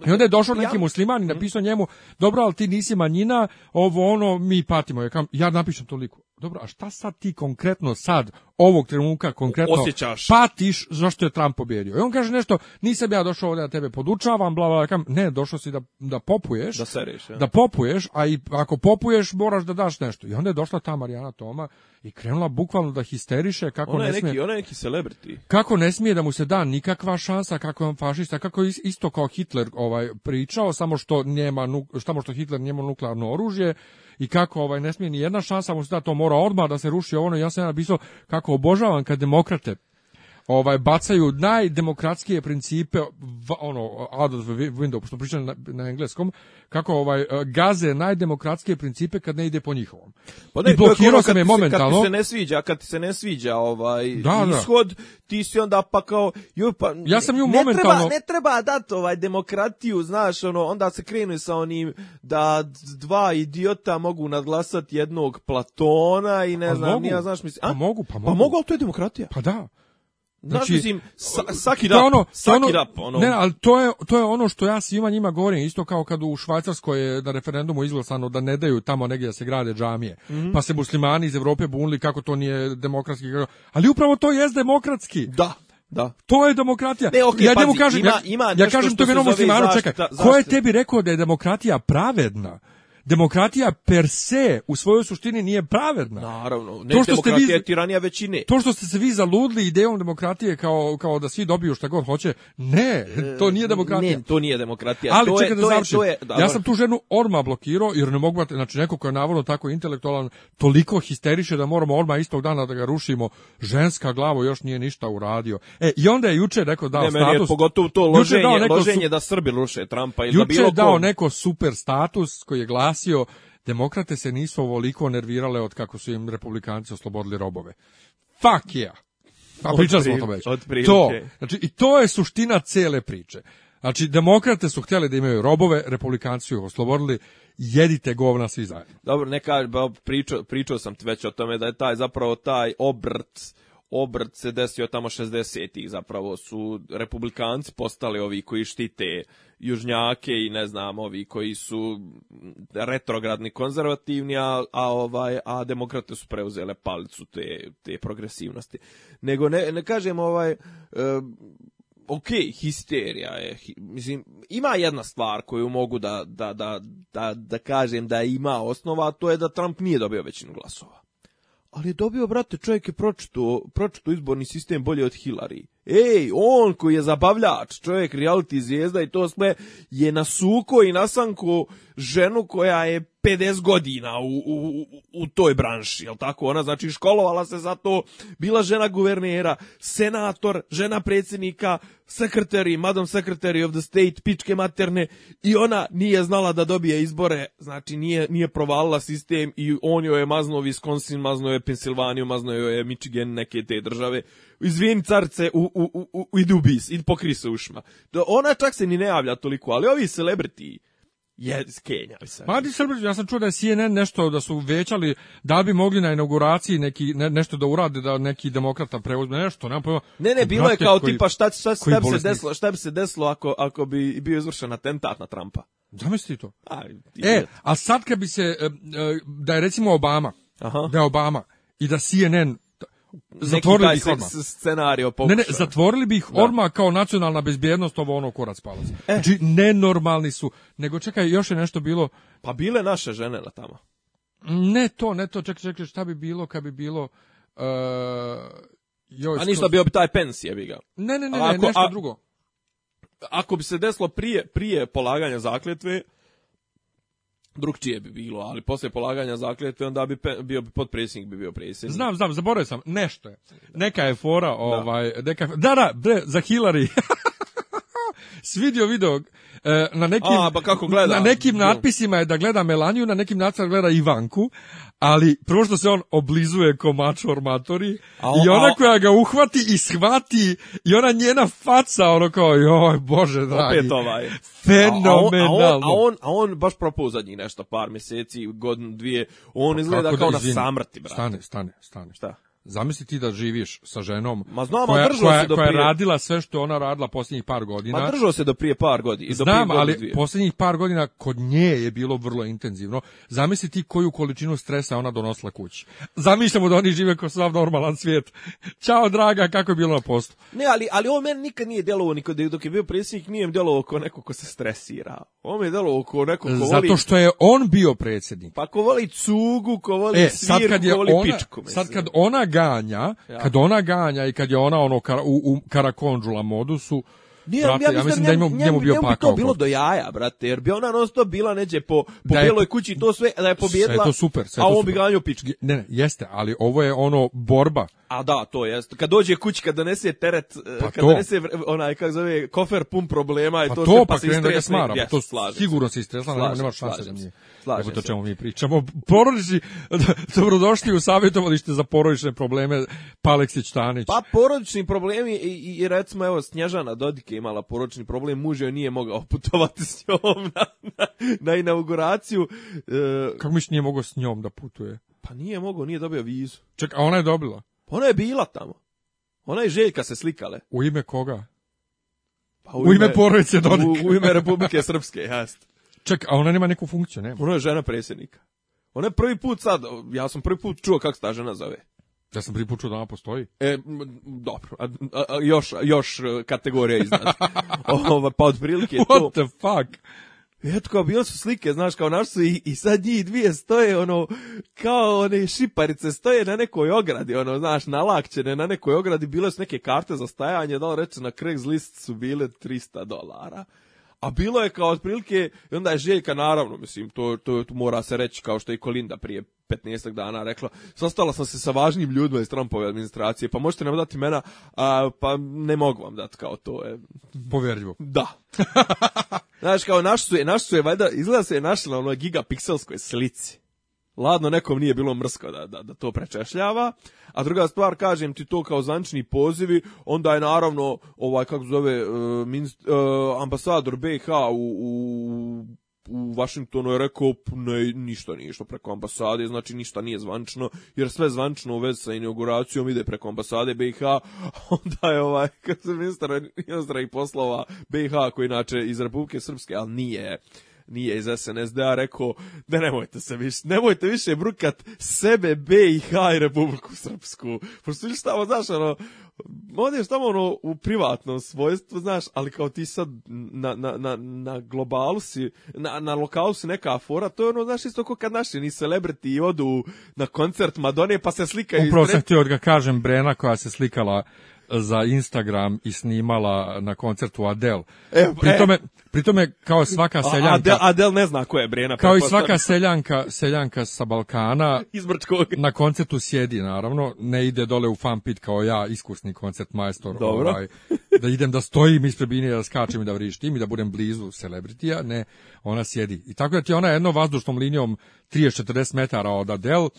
I onda je došao neki musliman i mhm. napisao njemu, dobro, ali ti nisi manjina, ovo ono, mi patimo. Ja, ja napišem toliko dobro, a šta sad ti konkretno sad, ovog trenutka konkretno Osjećaš. patiš zašto je Trump pobjedio? I on kaže nešto, nisam ja došao ovdje da tebe podučavam, bla, bla, ne, došao si da, da popuješ, da, seriš, da popuješ, a i ako popuješ moraš da daš nešto. I onda je došla ta Marijana Toma i krenula bukvalno da histeriše kako ne smije, neki, ona je neki celebrity. Kako ne smije da mu se da nikakva šansa, kako je on fašista, kako je isto kao Hitler ovaj pričao, samo što nema, samo što Hitler nema nuklearno oružje, i kako ovaj ne smije ni jedna šansa mu se da to mora odmah da se ruši ono ja sam napisao kako obožavam kad demokrate ovaj, bacaju najdemokratskije principe, ono, out of window, što pričam na, engleskom, kako ovaj, eh, gaze najdemokratskije principe kad ne ide po njihovom. Pa ne, I blokirao ono sam je momentalno. Kad ti se ne sviđa, kad ti se ne sviđa ovaj, da, ishod, ti si onda pa kao, joj, pa, ja sam ju ne, momentalno... Treba, ne treba dati ovaj demokratiju, znaš, ono, onda se krenu sa onim da dva idiota mogu nadglasati jednog Platona i ne pa znam, mogu, znaš, mislim... Pa a? Pa, pa mogu, pa mogu. Pa mogu, ali to je demokratija. Pa da. Znači, znači, mislim, saki ono, saki ono, ono. Ne, ali to je, to je ono što ja svima njima govorim, isto kao kad u Švajcarskoj je na referendumu izglasano da ne daju tamo negdje da se grade džamije. Mhm. Pa se muslimani iz Europe bunili kako to nije demokratski. Ali upravo to jest demokratski. Da. Da. To je demokratija. Ne, ja njemu kažem, ima, ima ja, kažem to jednom muslimanu, čekaj, ko je tebi rekao da je demokratija pravedna? demokratija per se u svojoj suštini nije pravedna. Naravno, ne što demokratija ste vi, je tiranija većine. To što ste se vi zaludili idejom demokratije kao, kao da svi dobiju šta god hoće, ne, e, to nije demokratija. Ne, to nije demokratija. Ali to je, ja sam tu ženu Orma blokirao jer ne mogu, znači neko ko je navodno tako intelektualan, toliko histeriše da moramo Orma istog dana da ga rušimo, ženska glavo još nije ništa uradio. E, i onda je juče neko dao ne, status. Meni je pogotovo to loženje, loženje da Srbi ruše Trumpa ili dao neko super status koji je glas demokrate se nisu ovoliko nervirale od kako su im republikanci oslobodili robove. Fuck yeah! Pa već. To, znači, I to je suština cele priče. Znači, demokrate su htjeli da imaju robove, republikanci su ih oslobodili, jedite govna svi zajedno. Dobro, neka, pričao, pričao sam već o tome da je taj zapravo taj obrt obrt se desio tamo 60-ih, zapravo su republikanci postali ovi koji štite južnjake i ne znam, ovi koji su retrogradni konzervativni, a, a ovaj a demokrate su preuzele palicu te, te progresivnosti. Nego ne, ne kažem ovaj ok, histerija je, mislim, ima jedna stvar koju mogu da, da, da, da, da kažem da ima osnova, a to je da Trump nije dobio većinu glasova. Ali je dobio, brate, čovjek je pročito, pročito izborni sistem bolje od Hillary. Ej, on koji je zabavljač, čovjek reality zvijezda i to sve, je na suko i nasanko ženu koja je 50 godina u, u, u toj branši, jel tako? Ona znači školovala se za to, bila žena guvernera, senator, žena predsjednika, sekretari, madam secretary of the state, pičke materne i ona nije znala da dobije izbore, znači nije, nije provalila sistem i on joj je maznuo Wisconsin, maznuo je Pensilvaniju, maznuo je Michigan, neke te države. Izvijem carce, u, u, u, u, idu bis, id pokri se ušma. Ona čak se ni ne javlja toliko, ali ovi celebrity je se. ja sam čuo da je CNN nešto, da su većali da bi mogli na inauguraciji neki, nešto da urade, da neki demokrata preuzme nešto, nema pojma. Ne, ne, bilo je kao tipa šta, bi se desilo, šta bi se desilo ako, ako bi bio izvršen atentat na Trumpa. Zamisli to. A, e, a sad kad bi se, eh, eh, da je recimo Obama, Aha. da je Obama i da CNN zatvorili bi ih Ne, ne, zatvorili bi ih da. kao nacionalna bezbjednost, ovo ono korac palac. Eh. Znači, nenormalni su. Nego čekaj, još je nešto bilo... Pa bile naše žene na tamo. Ne to, ne to, čekaj, čekaj, šta bi bilo kad bi bilo... Uh, a ništa bio bi taj pensije, bi ga. Ne, ne, ne, ne, nešto drugo. Ako bi se desilo prije, prije polaganja zakletve, drugčije bi bilo, ali posle polaganja zakljetve onda bi bio potpredsjednik bi bio predsjednik. Znam, znam, zaboravio sam, nešto je. Neka je fora, ovaj, da. neka, da, da, bre, za Hillary. (laughs) svidio video e, na nekim pa kako gleda? na nekim natpisima je da gleda Melaniju, na nekim natpisima gleda Ivanku, ali prvo što se on oblizuje ko mač i ona koja ga uhvati i shvati i ona njena faca ono kao joj bože dragi ovaj. fenomenalno a, on, a, on, a baš propao zadnjih nešto par mjeseci godinu dvije on pa izgleda kao na samrti brate stane stane stane šta Zamisli ti da živiš sa ženom Ma koja, koja, se je radila sve što ona radila posljednjih par godina. Ma držao se do prije par godina. Znam, ali posljednjih par godina kod nje je bilo vrlo intenzivno. Zamisli ti koju količinu stresa ona donosila kući. Zamišljamo da oni žive kao sav normalan svijet. Ćao, draga, kako je bilo na poslu? Ne, ali, ali on meni nikad nije djelovao, nikad dok je bio predsjednik, nije mi djelovao kao neko ko se stresira. On mi je djelovao kao neko Zato što je on bio predsjednik. Pa ko voli cugu, ko voli e, voli pičku. Sad kad ona ganja, ja. kad ona ganja i kad je ona ono kar, u, u karakondžula modusu, nije, brate, ja, mislim, da njemu, njemu, bio njemu bi to bilo do jaja, brate, jer bi ona non bila neđe po, po da je, kući to sve, da je pobjedila, sve to super, sve to a on bi ganjao pičke. Ne, ne, jeste, ali ovo je ono borba a da, to je. Kad dođe kući, kad donese teret, eh, pa kad to. donese onaj, kak zove, kofer pun problema pa i to, to se, pa, pa se da to slažem. sigurno se istresne, nema, nema šanse da nije. Slažem Evo to čemu mi pričamo. (laughs) Porodični, dobrodošli u savjetovalište za porodične probleme, Paleksić pa Tanić. Pa porodični problemi i, i, recimo, evo, Snježana Dodike imala porodični problem, muž joj nije mogao (laughs) putovati s njom na, na, na inauguraciju. E... Kako se nije mogao s njom da putuje? Pa nije mogao, nije dobio vizu. Ček, a ona je dobila? Ona je bila tamo. Ona i Željka se slikale. U ime koga? Pa u, ime, ime porodice U, ime Republike Srpske, jasno. Ček, a ona nema neku funkciju, nema? Ona je žena predsjednika. Ona je prvi put sad, ja sam prvi put čuo kako se ta žena zove. Ja sam prvi put čuo da ona postoji. E, dobro, a, a, još, još e, kategorija iznad. (laughs) pa prilike What to... What the fuck? eto kao, su slike, znaš, kao naš su i, i sad njih dvije stoje, ono, kao one šiparice stoje na nekoj ogradi, ono, znaš, nalakćene na nekoj ogradi, bilo su neke karte za stajanje, da li reći, na Craigslist su bile 300 dolara. A bilo je kao otprilike, i onda je Željka, naravno, mislim, to, to, to mora se reći kao što je i Kolinda prije 15 dana rekla, sastala sam se sa važnim ljudima iz Trumpove administracije, pa možete nam dati imena, a, pa ne mogu vam dati kao to je. Povjerljivo. Da. (laughs) Znaš, kao naš je, je, valjda, izgleda se je našla na onoj gigapikselskoj slici. Ladno, nekom nije bilo mrsko da, da, da to prečešljava. A druga stvar, kažem ti to kao zančni pozivi, onda je naravno, ovaj, kako zove, eh, eh, ambasador BH u, u u Vašingtonu je rekao ne, ništa nije išlo preko ambasade, znači ništa nije zvančno, jer sve zvančno u vezi sa inauguracijom ide preko ambasade BiH, onda je ovaj, (laughs) kad se ministar, ministar i poslova BiH, koji inače iz Republike Srpske, ali nije nije iz SNSD-a rekao da nemojte se više, nemojte više brukat sebe, BiH i Republiku Srpsku. Pošto ili ništa znaš, ono, ovdje je tamo ono u privatnom svojstvu, znaš, ali kao ti sad na, na, na, na globalu si, na, na lokalu si neka afora, to je ono, znaš, isto kao kad naši ni celebrity odu na koncert Madone pa se slikaju. Upravo sam htio kažem Brena koja se slikala za Instagram i snimala na koncertu Adel. E, e. pri, tome, kao svaka seljanka... Adele, Adel ne zna ko je brena Kao i svaka seljanka, seljanka sa Balkana na koncertu sjedi naravno, ne ide dole u fan pit kao ja, iskusni koncert majstor. Dobro. Ovaj, da idem da stojim ispred bine, da skačem i da vrištim i da budem blizu celebritija, ne, ona sjedi. I tako da ti ona jedno vazdušnom linijom 30-40 metara od Adel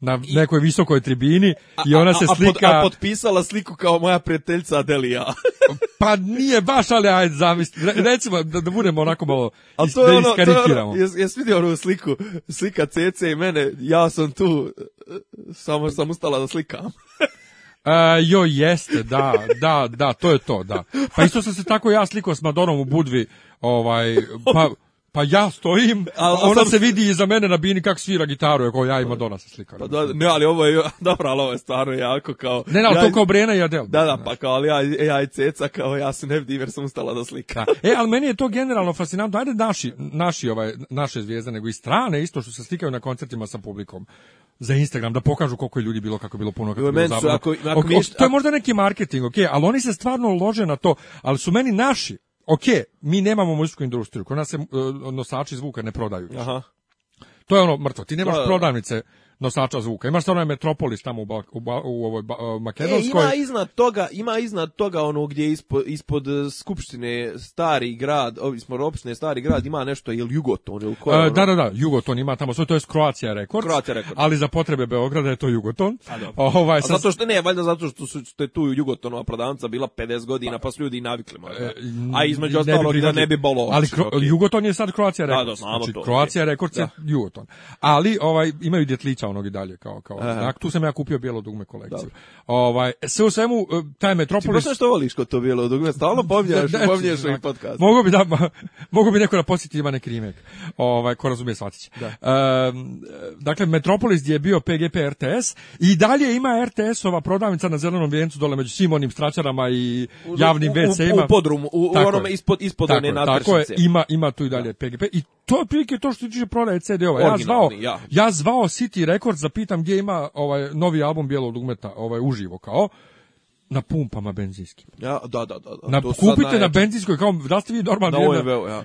na nekoj visokoj tribini i ona se slika... A, potpisala sliku kao moja prijateljica Adelija. (laughs) pa nije baš, ali ajde zamisli. recimo da, da budemo onako malo is, to je da ono, ono, iskarikiramo. jes, vidio onu sliku, slika CC i mene, ja sam tu, samo sam ustala da slikam. Uh, (laughs) e, jo, jeste, da, da, da, to je to, da. Pa isto sam se tako ja slikao s Madonom u Budvi, ovaj, pa, (laughs) Pa ja stojim, a, ona se vidi iza mene na bini kako svira gitaru, ako ja i Madonna se slika. Pa, pa ne, ali ovo je, (laughs) dobro, ali ovo je stvarno jako kao... Ne, ne, ali to kao Brena i Adel. Da, da, pa kao, ali ja, ja i Ceca, kao ja se ne vidim jer sam ustala da slika. E, ali meni je to generalno fascinantno, ajde naši, naši ovaj, naše zvijezde, nego i strane isto što se slikaju na koncertima sa publikom za Instagram da pokažu koliko je ljudi bilo kako je bilo puno kako je bilo zabavno. to je možda neki marketing, ok, ali oni se stvarno lože na to, ali su meni naši ok, mi nemamo muzičku industriju, kod nas se e, nosači zvuka ne prodaju. Aha. To je ono mrtvo. Ti nemaš prodavnice nosača zvuka. Imaš onaj Metropolis tamo u, ba, u, u ovoj Makedonskoj. E, ima iznad toga, ima iznad toga ono gdje ispod, ispod e, skupštine Stari grad, ovi Stari grad, ima nešto ili Jugoton ili koje? E, ono? da, da, da, Jugoton ima tamo, to je Kroacija rekord, Ali za potrebe Beograda je to Jugoton. A, Ovaj, zato što ne, valjda zato što su te tu Jugotonova prodavnica bila 50 godina, pa su ljudi navikli e, A između ostalog da ne bi bolo. Ali Jugoton je sad Kroacija rekord, Da, da, znači, to, Croatia je Jugoton. Ali ovaj imaju djetlića sa onog i dalje kao kao. Dak, tu sam ja kupio bijelo dugme kolekciju. Ovaj sve u svemu e, taj Metropolis. Ti baš što voliš kod to bijelo dugme, stalno pominješ pominješ u podkastu. Mogu bi da mogu bi neko da Ivane Krimek. Ovaj ko razumije shvatiće. Da. dakle Metropolis gdje je bio PGP RTS i dalje ima RTS-ova prodavnica na zelenom vijencu dole među svim onim stračarama i javnim WC-ima. U, u, u podrumu, u, u onome ispod ispod tako, one Tako je, ima ima tu i dalje da. PGP i to je to što ti tiče prodaje CD-ova. Ja zvao, ja. ja zvao City Records da pitam gdje ima ovaj novi album bijelog dugmeta, ovaj uživo kao na pumpama benzinskim. Ja, da, da, da. kupite na, benzinskoj, kao da ste vi normalni,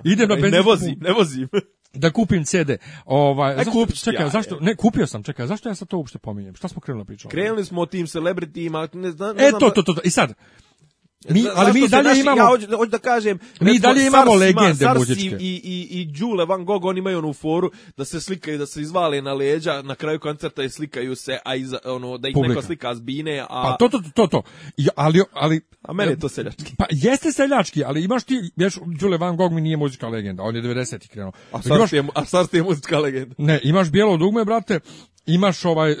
Idem na benzinsku. Ne vozim, ne (laughs) vozim. da kupim CD. Ovaj, e, kupiš, čekaj, zašto, ne, kupio sam, čekaj, zašto ja sad to uopšte pominjem? Šta smo krenuli pričati? Krenuli smo o tim celebritima, ne znam. Ne e, znam, to, to, to, to, i sad, mi, ali mi dalje imamo ja hoću, da kažem mi dalje imamo legende ima, i, i, i, i Đule Van Gogh oni imaju onu foru da se slikaju da se izvale na leđa na kraju koncerta i slikaju se a ono da ih Publika. neko slika zbine a pa to to to to ali ali a meni je to seljački pa jeste seljački ali imaš ti Vješ, Đule Van Gogh mi nije muzička legenda on je 90 krenuo a Sarsi je, je muzička legenda ne imaš bijelo dugme brate imaš ovaj e,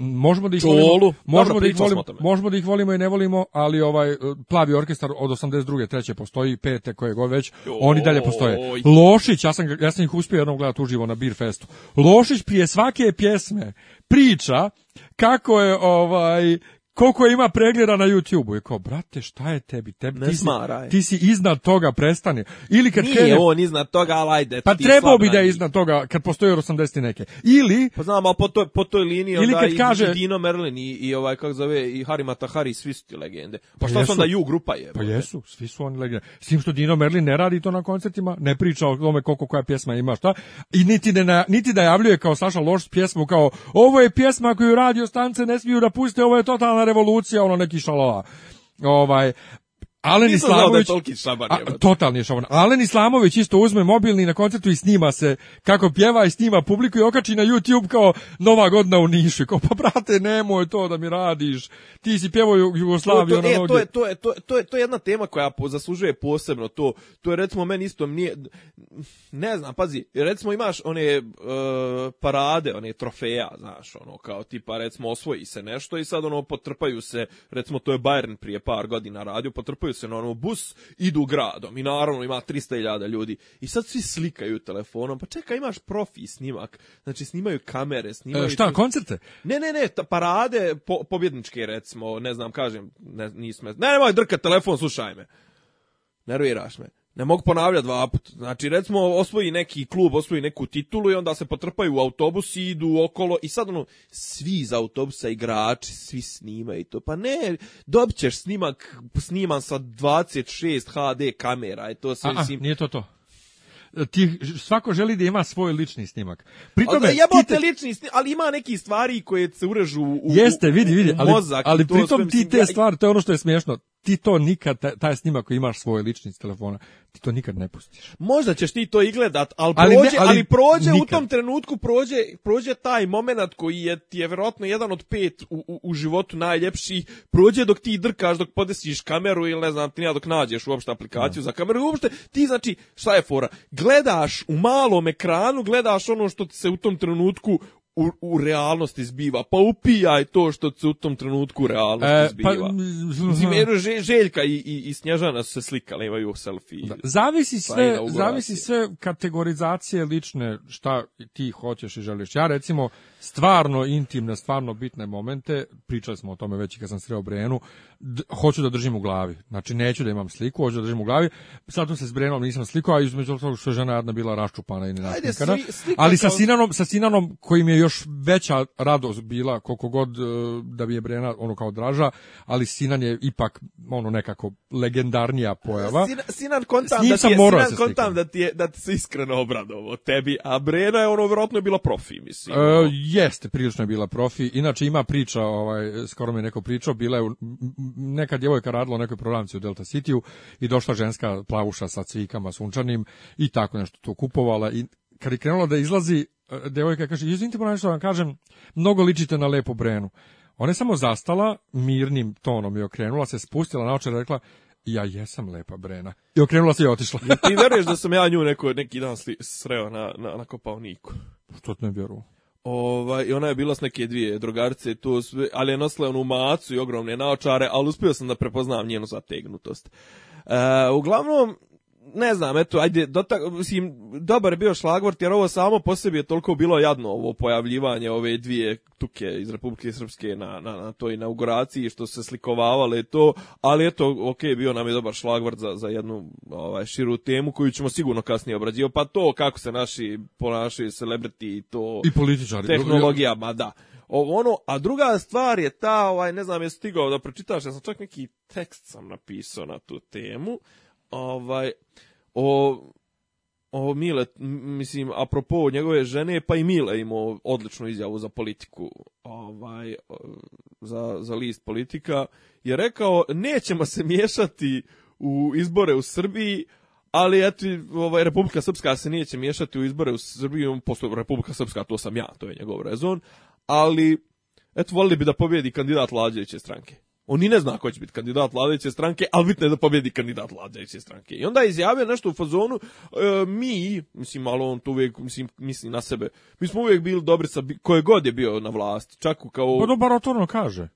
možemo da ih volimo, možemo, da ih volimo možemo da ih volimo i ne volimo, ali ovaj e, plavi orkestar od 82. treće postoji, pete koje god već, oni dalje postoje. Lošić, ja sam, ja sam ih uspio jednom gledati uživo na Beer Festu. Lošić prije svake pjesme priča kako je ovaj koliko ima pregleda na YouTube. I kao, brate, šta je tebi? tebi ne ti, Si, ti si iznad toga, prestani. Ili kad Nije on iznad toga, ali ajde. Pa trebao bi da je iznad toga, kad postoji 80 neke. Ili... Pa znam, ali po toj, po toj liniji ili onda kad i, kaže, Dino Merlin i, i ovaj, kako zove, i Harry Matahari, svi su ti legende. Pa, pa šta su onda ju grupa je? Pa jesu, svi su oni legende. S tim što Dino Merlin ne radi to na koncertima, ne priča o tome koliko koja pjesma ima, šta. I niti, ne, niti da javljuje kao Saša Loš pjesmu, kao ovo je pjesma koju radio stance ne smiju da puste, ovo je totalna revolucija, ono neki šalova. Ovaj, Alen Islamović, da je totalni je šaban. Alen Islamović isto uzme mobilni na koncertu i snima se kako pjeva i snima publiku i okači na YouTube kao nova godina u Nišu. Kao, pa brate, nemoj to da mi radiš. Ti si pjevao Jugoslaviju to, to, e, To je, to, je, to, to jedna tema koja zaslužuje posebno to. To je recimo meni isto nije, ne znam, pazi, recimo imaš one e, parade, one trofeja, znaš, ono kao tipa recimo osvoji se nešto i sad ono potrpaju se, recimo to je Bayern prije par godina radio, potrpaju se normalno bus, idu gradom i naravno ima 300.000 ljudi. I sad svi slikaju telefonom, pa čekaj imaš profi snimak, znači snimaju kamere, e, snimaju... E, šta, koncerte? Ne, ne, ne, ta parade po, pobjedničke recimo, ne znam, kažem, ne, nismo... Ne, nemoj drkat telefon, slušaj me. Nerviraš me. Ne mogu ponavljati dva put. Znači, recimo, osvoji neki klub, osvoji neku titulu i onda se potrpaju u autobus i idu okolo i sad ono, svi iz autobusa igrači, svi snimaju to. Pa ne, dobit ćeš snimak, sniman sa 26 HD kamera i to sve. A, nije to to ti, svako želi da ima svoj lični snimak. Pri tome te... lični snimak, ali ima neki stvari koje se urežu u Jeste, vidi, vidi, ali, mozak, ali pritom ti te stvari, to je ono što je smiješno ti to nikad, taj snimak koji imaš svoj lični iz telefona, ti to nikad ne pustiš. Možda ćeš ti to i gledat, ali prođe, prođe u tom trenutku, prođe, prođe taj moment koji je, ti je vjerojatno jedan od pet u, životu najljepših, prođe dok ti drkaš, dok podesiš kameru ili ne znam ti ja dok nađeš uopšte aplikaciju za kameru uopšte ti znači, šta je fora, gledaš u malom ekranu, gledaš ono što ti se u tom trenutku u, realnosti zbiva. Pa upijaj to što se u tom trenutku u realnosti e, pa, zbiva. Pa, Željka i, Snježana su se slikale, imaju selfie. Zavisi, pa sve, zavisi sve kategorizacije lične šta ti hoćeš i želiš. Ja recimo, stvarno intimne, stvarno bitne momente, pričali smo o tome već i kad sam sreo Brenu, hoću da držim u glavi. Znači, neću da imam sliku, hoću da držim u glavi. Sad se s Brenom nisam slikao, a između toga što je žena jedna bila raščupana i nenašnikana. Ali sa Sinanom, sa Sinanom kojim je još veća radost bila, koliko god e, da bi je Brena ono kao draža, ali Sinan je ipak ono nekako legendarnija pojava. sinan kontam da ti je, Sinan kontam da ti je, da ti se iskreno obradovo tebi, a Brena je ono vjerojatno je bila profi, mislim. E, ono. Jeste, prilično je bila profi. Inače ima priča, ovaj skoro mi je neko pričao, bila je neka djevojka radila u nekoj programci u Delta Cityu i došla ženska plavuša sa cvikama sunčanim i tako nešto to kupovala i kad je krenula da izlazi, e, djevojka kaže: "Izvinite, moram nešto vam kažem, mnogo ličite na lepu Brenu." Ona je samo zastala, mirnim tonom i okrenula se, spustila na oči i rekla: ja jesam lepa Brena. I okrenula se i otišla. Ti veruješ da sam ja nju neko, neki dan sreo na, na, na kopalniku? Pa što ne vjerujem. Ovaj, ona je bila s neke dvije drugarice, tu, ali je nosila onu macu i ogromne naočare, ali uspio sam da prepoznam njenu zategnutost. E, uglavnom, ne znam, eto, ajde, dotak, mislim, dobar je bio šlagvort, jer ovo samo po sebi je toliko bilo jadno, ovo pojavljivanje ove dvije tuke iz Republike Srpske na, na, na toj inauguraciji, što se slikovavale to, ali eto, ok, bio nam je dobar šlagvort za, za jednu ovaj, širu temu koju ćemo sigurno kasnije obrađio, pa to kako se naši ponašaju celebrity i to... I političari. Tehnologija, ma da. ono, a druga stvar je ta, ovaj, ne znam, je stigao da pročitaš, ja sam čak neki tekst sam napisao na tu temu, ovaj, o, o Mile, mislim, apropo njegove žene, pa i Mile imao odličnu izjavu za politiku, ovaj, za, za list politika, je rekao, nećemo se miješati u izbore u Srbiji, ali eto, ovaj, Republika Srpska se neće miješati u izbore u Srbiji, posto Republika Srpska, to sam ja, to je njegov rezon, ali, eto, volili bi da pobjedi kandidat vladajuće stranke. On i ne zna ko će biti kandidat vladajuće stranke, ali bitno je da pobjedi kandidat vladajuće stranke. I onda je izjavio nešto u fazonu, e, mi, mislim, malo on to uvijek mislim, misli na sebe, mi smo uvijek bili dobri sa koje god je bio na vlasti, čak kao... Pa dobar otvorno kaže.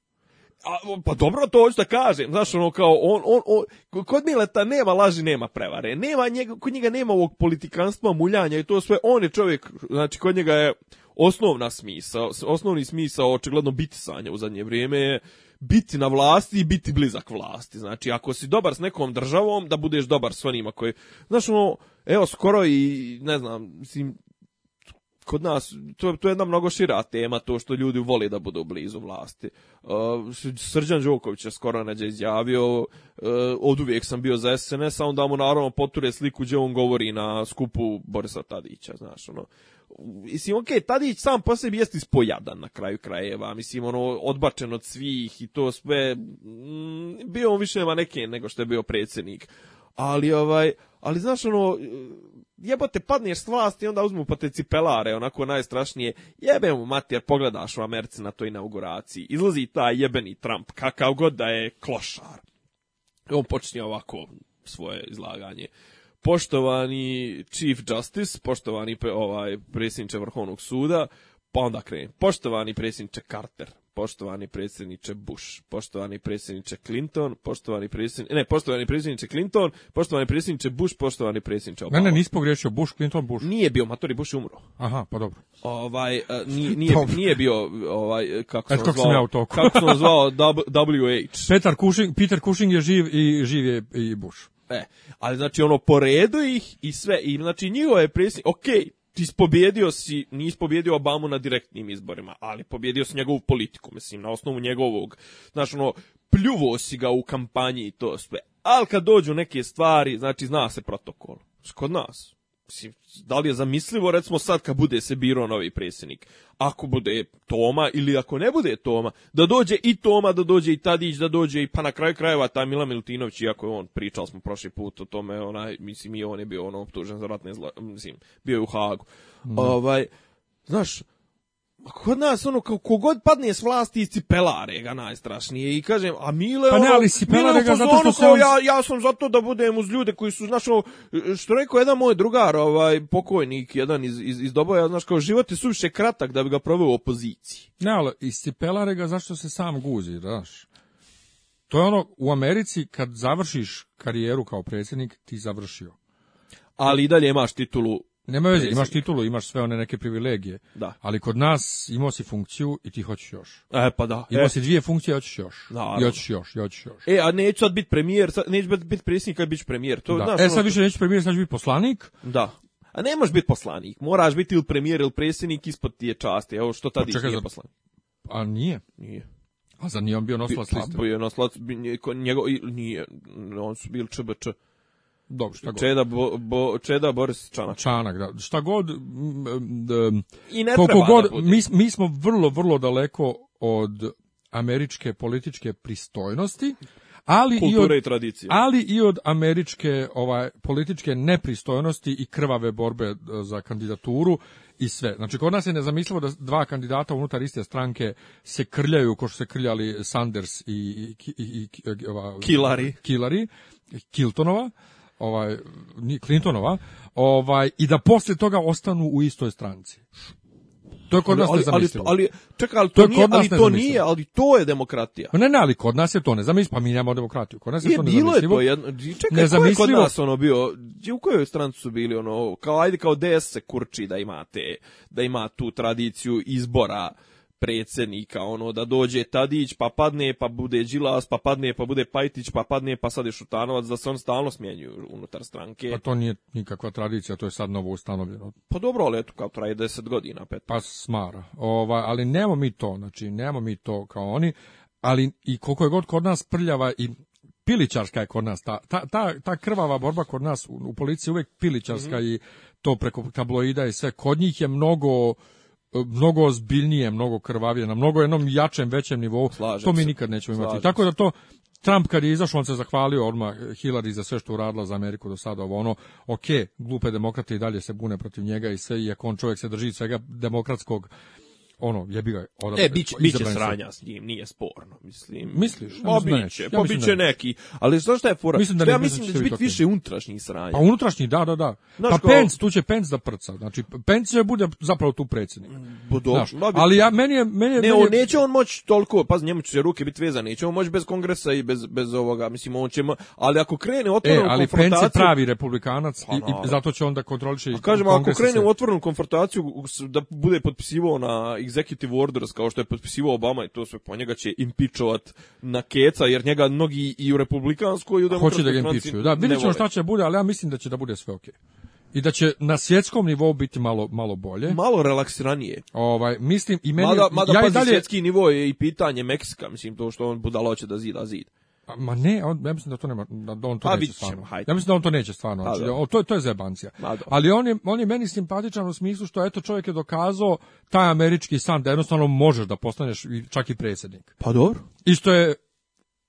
A, pa dobro to hoću da kažem, znaš ono kao on, on, on kod Mileta nema laži, nema prevare, nema njega, kod njega nema ovog politikanstva, muljanja i to sve, on je čovjek, znači kod njega je osnovna smisa, osnovni smisao očigledno biti sanja u zadnje vrijeme je biti na vlasti i biti blizak vlasti. Znači, ako si dobar s nekom državom, da budeš dobar s onima koji... Znaš, ono, evo, skoro i, ne znam, mislim, kod nas, to, to je jedna mnogo šira tema, to što ljudi vole da budu blizu vlasti. Uh, Srđan Đoković je skoro neđe izjavio, uh, od uvijek sam bio za SNS, a onda mu naravno poture sliku gdje on govori na skupu Borisa Tadića, znaš, ono mislim, okej, okay, sam po sebi jest ispojadan na kraju krajeva, mislim, ono, odbačen od svih i to sve, mm, bio on više neke nego što je bio predsjednik, ali, ovaj, ali, znaš, ono, jebote, padneš s vlasti i onda uzmu pa te cipelare, onako najstrašnije, jebe mu jer pogledaš u Americi na toj inauguraciji, izlazi taj jebeni Trump, kakav god da je klošar. On počinje ovako svoje izlaganje poštovani Chief Justice, poštovani ovaj predsjedniče Vrhovnog suda, pa onda krenem. Poštovani predsjedniče Carter, poštovani predsjedniče Bush, poštovani predsjedniče Clinton, poštovani predsjedniče, ne, poštovani predsjedniče Clinton, poštovani predsjedniče Bush, poštovani predsjedniče Obama. Ne, ne, nisi pogriješio, Bush, Clinton, Bush. Nije bio, matori Bush je umro. Aha, pa dobro. Ovaj, e, nije, nije, nije bio, ovaj, kako sam, zvao, kako sam zvao, WH. (laughs) Peter Cushing, Peter Cushing je živ i živ je i Bush. E, ali znači ono poredu ih i sve i znači njihova je predsjednik, ok, ti pobjedio si, nisi pobjedio Obamu na direktnim izborima, ali pobjedio si njegovu politiku, mislim, na osnovu njegovog, znači ono, pljuvo si ga u kampanji i to sve. Ali kad dođu neke stvari, znači zna se protokol, kod nas da li je zamislivo recimo sad kad bude se biro novi predsjednik ako bude Toma ili ako ne bude Toma da dođe i Toma da dođe i Tadić da dođe i pa na kraju krajeva taj Milan Milutinović iako je on pričali smo prošli put o tome onaj mislim i on je bio ono optužen za ratne zla, mislim bio je u Hagu ovaj znaš kod nas ono kao kogod padne s vlasti iz cipelare ga najstrašnije i kažem a Mile pa ne, ono, ali Mile ga zato što se on... ja, ja sam zato da budem uz ljude koji su znaš ono, što rekao jedan moj drugar ovaj pokojnik jedan iz iz iz Doboja znaš kao život je suviše kratak da bi ga proveo u opoziciji ne ali iz cipelare ga zašto se sam guzi znaš to je ono u Americi kad završiš karijeru kao predsjednik ti završio ali i dalje imaš titulu nema veze, imaš titulu, imaš sve one neke privilegije. Da. Ali kod nas imao si funkciju i ti hoćeš još. E, pa da. Imao e. si dvije funkcije, hoćeš još. Da, I hoćeš još, i hoćeš još. E, a neću sad biti premijer, sad, neću biti predsjednik, kad biti premijer. To, da. e, ono sad više nećeš premijer, sad ću biti poslanik. Da. A ne možeš biti poslanik, moraš biti ili premijer ili predsjednik ispod tije časti, evo što tad pa, nije poslanik. A nije? Nije. A za nije on bio nosilac pa liste? njegov, nije, on su bili ČBČ. Dobro, šta god. Čeda, bo, Čeda Boris Čanak. Čanak, da. Šta god... I ne treba god, mi, mi smo vrlo, vrlo daleko od američke političke pristojnosti, ali i, od, tradicije. Ali i od američke ovaj, političke nepristojnosti i krvave borbe za kandidaturu i sve. Znači, kod nas je nezamislivo da dva kandidata unutar iste stranke se krljaju, ko što se krljali Sanders i, i, i, i Kiltonova ovaj Clintonova, ovaj i da poslije toga ostanu u istoj stranci. To je kod nas ali, ali, ali, čekaj, ali to, to nije, ali to nije, ali to je demokratija. Ne, ne, ali kod nas je to nezamislivo, pa mi nemamo demokratiju. Kod nas je, je to bilo je to jedno, čekaj, nezamislivo. kod nas ono bio, u kojoj stranci su bili ono, kao ajde kao DS se kurči da imate, da ima tu tradiciju izbora predsjednika, ono, da dođe Tadić, pa padne, pa bude Đilas, pa padne, pa bude Pajtić, pa padne, pa sad je Šutanovac, da se on stalno smjenjuju unutar stranke. Pa to nije nikakva tradicija, to je sad novo ustanovljeno. Pa dobro, ali eto, kao traje deset godina, pet. Pa smara, Ova, ali nemo mi to, znači, nemo mi to kao oni, ali i koliko je god kod nas prljava i piličarska je kod nas, ta, ta, ta, krvava borba kod nas u, u policiji uvek piličarska mhm. i to preko tabloida i sve, kod njih je mnogo mnogo ozbiljnije, mnogo krvavije, na mnogo jednom jačem, većem nivou. to mi nikad nećemo imati. Tako da to Trump kad je izašao, on se zahvalio odmah Hillary za sve što uradila za Ameriku do sada, ovo ono, ok, glupe demokrate i dalje se bune protiv njega i sve, iako on čovjek se drži svega demokratskog ono, jebi ga, E, sranja s njim, nije sporno, mislim. Misliš? Pa pa mislim biće, ja neki. Ali zašto šta je fora? Mislim da ne, ja mislim da će biti više unutrašnjih sranja. Pa unutrašnji, da, da, da. pa ko... tu će Pence da prca. Znači, Pence će bude zapravo tu predsjednik. Mm, ali ja, meni je... Meni ne, On neće on moći toliko, pa njemu će ruke biti vezane, neće on moći bez kongresa i bez, bez ovoga, mislim, on će... Ali ako krene e, otvorenu e, ali je pravi republikanac pa i, zato će onda kontroliše... Kažem, ako krene u otvorenu konfrontaciju da bude potpisivo na executive orders kao što je potpisivao Obama i to sve po njega će impičovat na keca jer njega mnogi i u republikanskoj i u demokratskoj Hoće da ga impičuju. Da, vidjet ćemo šta će bude, ali ja mislim da će da bude sve okej. I da će na svjetskom nivou biti malo malo bolje. Malo relaksiranije. Ovaj mislim i meni mada, mada ja i dalje svjetski nivo je i pitanje Meksika, mislim to što on budalo će da zida zid. Ma ne, ja mislim da to nema, da on to pa, neće stvarno. ja mislim da on to neće stvarno. Pa, znači, to, je, to je zebancija. Ali on je, on je meni simpatičan u smislu što eto čovjek je dokazao taj američki san da jednostavno možeš da postaneš čak i predsjednik. Pa dobro. Isto je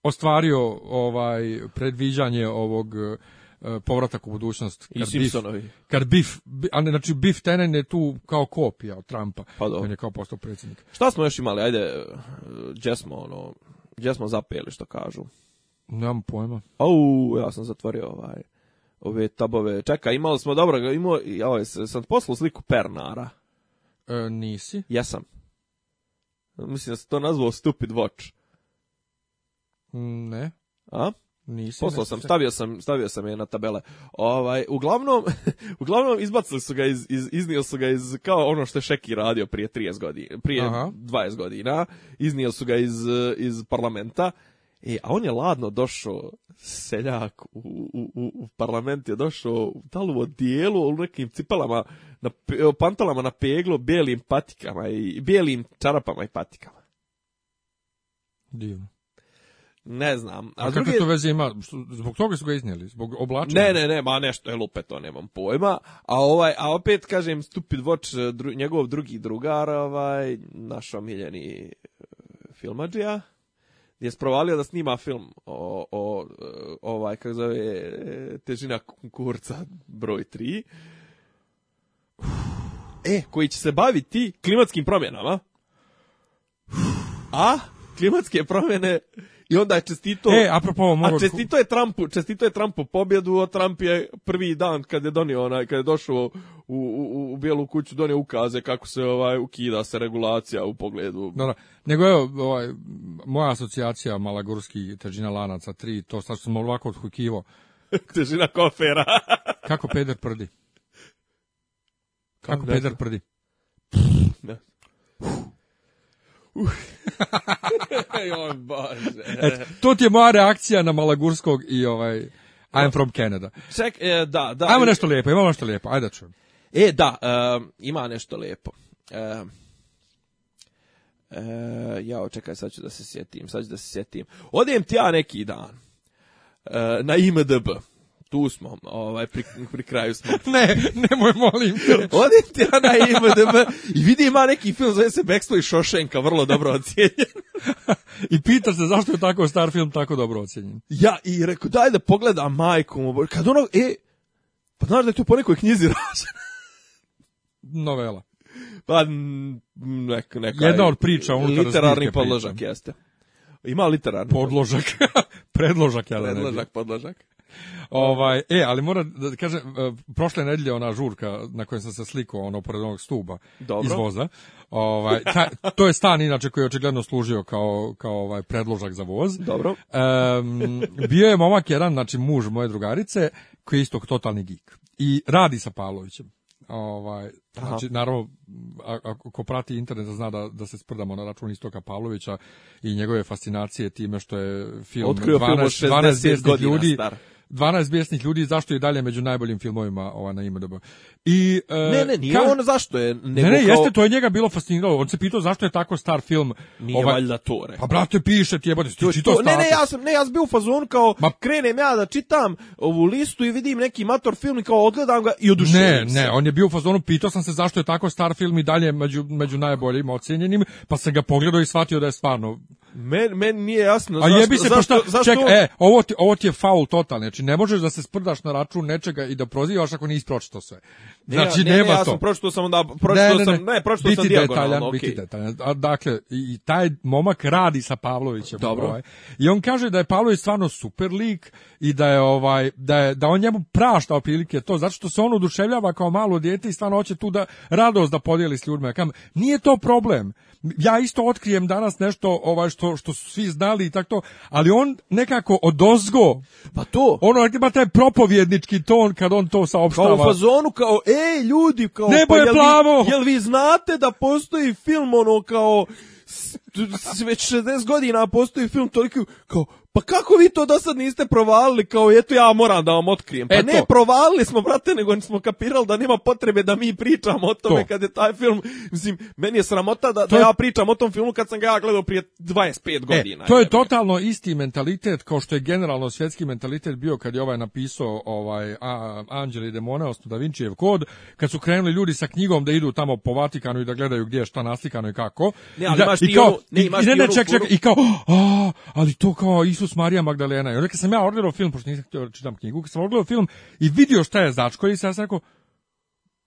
ostvario ovaj predviđanje ovog eh, povratak u budućnost. I Simpsonovi. Kad Biff, a ne, znači bif Tenen je tu kao kopija od Trumpa. Pa On je kao postao predsjednik. Šta smo još imali? Ajde, eh, gdje smo, ono, gdje smo zapeli, što kažu? Nemam pojma. Au, ja sam zatvorio ovaj ove tabove. Čeka, imali smo dobro, imao, ja, sam poslao sliku Pernara. E, nisi? Jesam. Mislim da se to nazvao Stupid Watch. Ne. A? Nisi. Poslao sam, stavio sam, stavio sam je na tabele. Ovaj, uglavnom, (laughs) uglavnom izbacili su ga iz, iz iznio su ga iz kao ono što je Šeki radio prije 30 godina, prije Aha. 20 godina. Iznio su ga iz iz parlamenta E, a on je ladno došao, seljak, u, u, u parlament je došao da li u odijelu, u nekim cipalama, na, pantalama na peglo, bijelim patikama i bijelim čarapama i patikama. Divno. Ne znam. A, a kakve to veze ima? Zbog toga su ga iznijeli? Zbog oblačenja? Ne, ne, ne, ma nešto je lupe, to nemam pojma. A ovaj, a opet kažem, Stupid Watch, dru, njegov drugi drugar, ovaj, naš omiljeni e, filmađija je sprovalio da snima film o, o ovaj, kako zove, težina kurca broj 3. E, koji će se baviti klimatskim promjenama. A klimatske promjene i onda je čestito... E, apropo, A čestito je Trumpu, čestito je Trumpu pobjedu, a Trump je prvi dan kad je donio onaj, kad je došao u, u, u Bijelu kuću, donio ukaze kako se ovaj ukida se regulacija u pogledu... Dobro, nego evo, ovaj, moja asocijacija Malagurski, težina lanaca, 3, to sad sam ovako odhukivo. (laughs) težina kofera. (laughs) kako peder prdi? Kako, peder prdi? ne. (laughs) to ti je moja reakcija na Malagurskog i ovaj... I'm from Canada. E, da, da. Ajmo nešto lijepo, imamo nešto lijepo, ajde ću. E, da, ima nešto lijepo. E, E, ja očekaj, sad ću da se sjetim, sad ću da se sjetim. Odijem ti ja neki dan e, na IMDB tu smo, ovaj, pri, kraju smo. (laughs) ne, nemoj molim. Odim ti na IMDB i vidi ima neki film, zove se Bekstvo i Šošenka, vrlo dobro ocjenjen. (laughs) I pita se zašto je tako star film tako dobro ocjenjen. Ja, i rekao, daj da pogledam majku. Kad ono, e, pa znaš da je tu po nekoj knjizi (laughs) Novela. Pa, neka, neka. Jedna od priča unutar Literarni podložak, jeste. Ima literarni podložak. Predložak, ja da Predložak, podložak ovaj, e, ali moram da kažem, e, prošle nedelje ona žurka na kojoj sam se slikao, ono, pored onog stuba Dobro. iz voza, ovaj, to je stan inače koji je očigledno služio kao, kao ovaj predložak za voz. Dobro. bio je momak jedan, znači muž moje drugarice, koji je isto totalni geek. I radi sa Pavlovićem. Ovaj, znači, naravno, ako prati internet zna da, da se sprdamo na račun Istoka Pavlovića i njegove fascinacije time što je film Otkrio 12, film ljudi. 12 bijesnih ljudi zašto je dalje među najboljim filmovima ova na ime dobro. I e, Ne, ne, nije on zašto je nego Ne, ne, jeste to je njega bilo fasciniralo. On se pitao zašto je tako star film. Nije ovaj... valjda to, Pa brate piše ti jebote, ti čitao Ne, ne, ja sam ne, ja sam bio u fazonu kao Ma... krenem ja da čitam ovu listu i vidim neki mator film i kao odgledam ga i oduševim Ne, se. ne, on je bio u fazonu pitao sam se zašto je tako star film i dalje među među najboljim ocjenjenim, pa sam ga pogledao i shvatio da je stvarno meni men nije jasno. A jebi se, pa zašto, pošto, zašto? Ček, e, ovo ti, ovo ti je faul total Znači, ne možeš da se sprdaš na račun nečega i da prozivaš ako nisi pročito sve. Znači, ne, ne, nema ne, ja to. Sam pročito sam onda, ne, ne, ne. sam, ne, biti detaljan, Biti A, dakle, i taj momak radi sa Pavlovićem. Dobro. Ovaj. I on kaže da je Pavlović stvarno super lik i da je, ovaj, da je, da on njemu prašta opilike to, zato što se on oduševljava kao malo dijete i stvarno hoće tu da radost da podijeli s ljudima. Kam, nije to problem ja isto otkrijem danas nešto ovaj što što su svi znali i tako to, ali on nekako odozgo. Pa to. Ono ima taj propovjednički ton kad on to saopštava. Kao u fazonu kao ej ljudi kao Nebo pa je Vi, jel vi znate da postoji film ono kao već 60 godina postoji film toliko kao pa kako vi to do sad niste provalili, kao eto ja moram da vam otkrijem. Pa ne, provalili smo, brate, nego smo kapirali da nema potrebe da mi pričamo o tome to. kad je taj film, mislim, meni je sramota da, to da ja pričam o tom filmu kad sam ga ja gledao prije 25 e, godina. to je totalno isti mentalitet kao što je generalno svjetski mentalitet bio kad je ovaj napisao ovaj a, Anđeli Demona, osno Da Vincijev kod, kad su krenuli ljudi sa knjigom da idu tamo po Vatikanu i da gledaju gdje je šta naslikano i kako. Ne, ali imaš ne, imaš i, ček, ček, i kao, ali to kao Isus Isus Marija Magdalena. I onda sam ja odgledao film, pošto nisam htio čitam knjigu, kad sam odgledao film i vidio šta je začko i sam rekao,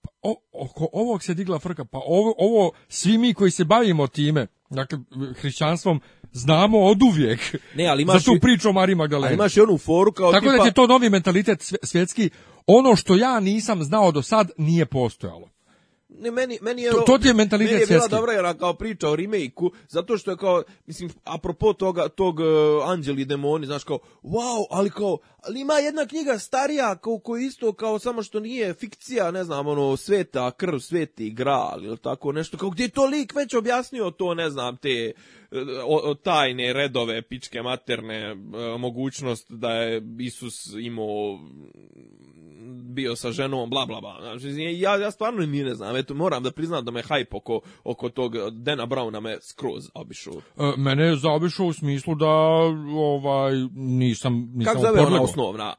pa, oko ovog se digla frka, pa ovo, ovo svi mi koji se bavimo time, dakle, hrišćanstvom, znamo od uvijek ne, ali imaš za tu priču o Mariji Magdaleni. imaš i onu foru kao Tako da je to novi mentalitet svjetski, ono što ja nisam znao do sad nije postojalo meni, meni je, to, ono- je bila dobra kao priča o remake-u, zato što je kao, mislim, apropo toga, tog uh, Anđeli demoni, znaš kao, wow, ali kao, ali ima jedna knjiga starija kao koja isto kao samo što nije fikcija, ne znam, ono, sveta, krv, sveti, gral ili tako nešto, kao gdje je to lik već objasnio to, ne znam, te o, tajne redove pičke materne e, mogućnost da je Isus imao bio sa ženom bla bla bla znači ja ja stvarno ni ne znam eto moram da priznam da me hype oko oko tog Dena Browna me skroz obišao e, mene je zaobišao u smislu da ovaj nisam nisam Kako zove ona osnovna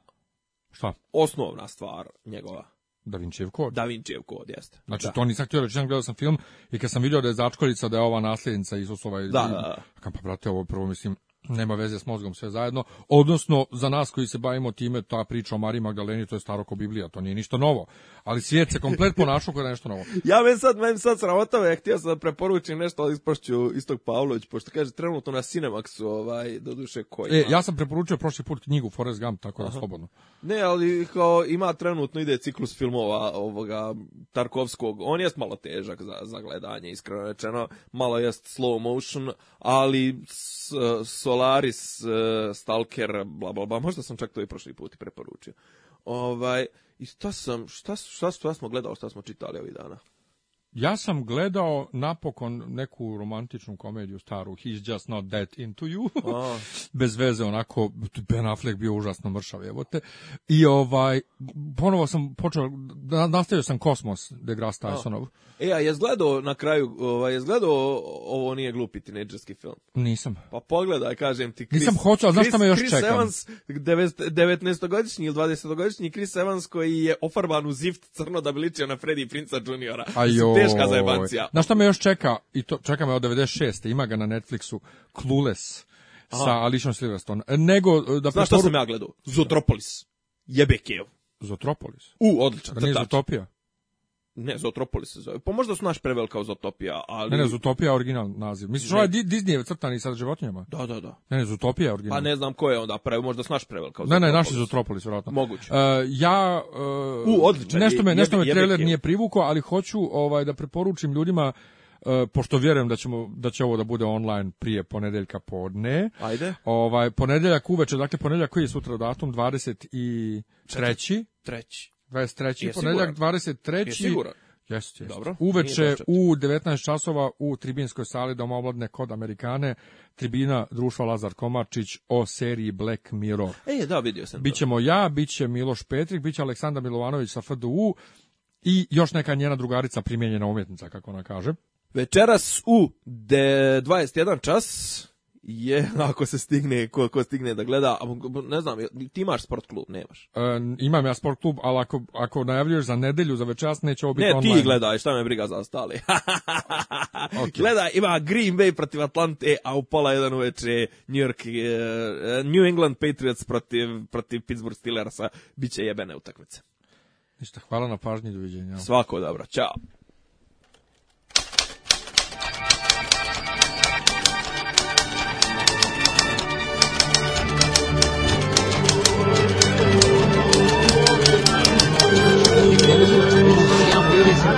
Osnovna stvar njegova. Da Vinčijev kod. Da Vinčijev kod, jeste. Znači, da. to nisam htio reći, gledao sam film i kad sam vidio da je začkoljica, da je ova nasljednica Isusova. Da, da, da. pa, brate, ovo prvo, mislim, nema veze s mozgom sve zajedno, odnosno za nas koji se bavimo time, ta priča o Mariji Magdaleni, to je staro ko Biblija, to nije ništa novo, ali svijet se komplet ponašao kao nešto novo. ja men sad, men sad sramota htio sam da preporučim nešto, ali ispošću istog Pavlović, pošto kaže trenutno na Cinemaxu, ovaj, duše koji. E, ja sam preporučio prošli put knjigu Forrest Gump, tako da slobodno. Ne, ali kao ima trenutno ide ciklus filmova ovoga Tarkovskog, on jest malo težak za, za gledanje, iskreno rečeno, malo jest slow motion, ali s Solaris, e, Stalker, bla, bla, možda sam čak to i prošli put preporučio. Ovaj, I šta sam, šta, šta, šta smo gledali, šta smo čitali ovih dana? Ja sam gledao napokon neku romantičnu komediju staru He's just not that into you. (laughs) Bez veze onako Ben Affleck bio užasno mršav, evo te. I ovaj ponovo sam počeo nastavio sam Kosmos de gras Tysonov. E a je gledao na kraju, ovaj je gledao ovo nije glupi tinejdžerski film. Nisam. Pa pogledaj, kažem ti Chris. Nisam hoćao, znaš me još Chris Evans 19-godišnji ili 20-godišnji Chris Evans koji je ofarban u zift crno da bi ličio na Freddy Princa Juniora. Ajo teška zajebancija. na šta me još čeka? I to, čeka me od 96. Ima ga na Netflixu. Clueless. Sa Alicia Silverstone. Nego, e, da Znaš pretoru... šta sam ja gledao? Zootropolis. Jebekev. Zootropolis? U, odlično. Da nije Zootopia? Ne, Zootropolis se zove. Pa možda su naš prevel kao Zotopija, ali... Ne, ne, Zotopija je original naziv. Misliš, ovaj je crtani sa životinjama? Da, da, da. Ne, ne, Zotopija je original. Pa ne znam ko je onda prevel, možda su naš prevel kao Ne, ne, naš je Zotropolis, vjerojatno. Moguće. E, ja... E, U, odličan. Nešto me, nešto me trailer nije privukao, ali hoću ovaj, da preporučim ljudima e, pošto vjerujem da ćemo da će ovo da bude online prije ponedeljka podne. Ajde. Ovaj ponedjeljak uveče, dakle ponedjeljak koji je sutra datum 23. 3. 23. Je ponedjeljak 23. Je Dobro. Uveče u 19 časova u tribinskoj sali Doma obladne kod Amerikane, tribina društva Lazar Komarčić o seriji Black Mirror. E, da, vidio sam Bićemo ja, biće Miloš Petrik, biće Aleksandar Milovanović sa FDU i još neka njena drugarica primijenjena umjetnica, kako ona kaže. Večeras u de 21 čas je (laughs) ako se stigne ko, stigne da gleda ne znam ti imaš sport klub nemaš e, imam ja sport klub ali ako, ako najavljuješ za nedelju za večeras neće ovo biti ne, online ne ti gledaj šta me briga za ostale (laughs) okay. gledaj ima Green Bay protiv Atlante a u pola jedan uveče New, York, e, New England Patriots protiv, protiv Pittsburgh Steelersa biće jebene utakmice ništa hvala na pažnji doviđenja svako dobro čao Oh,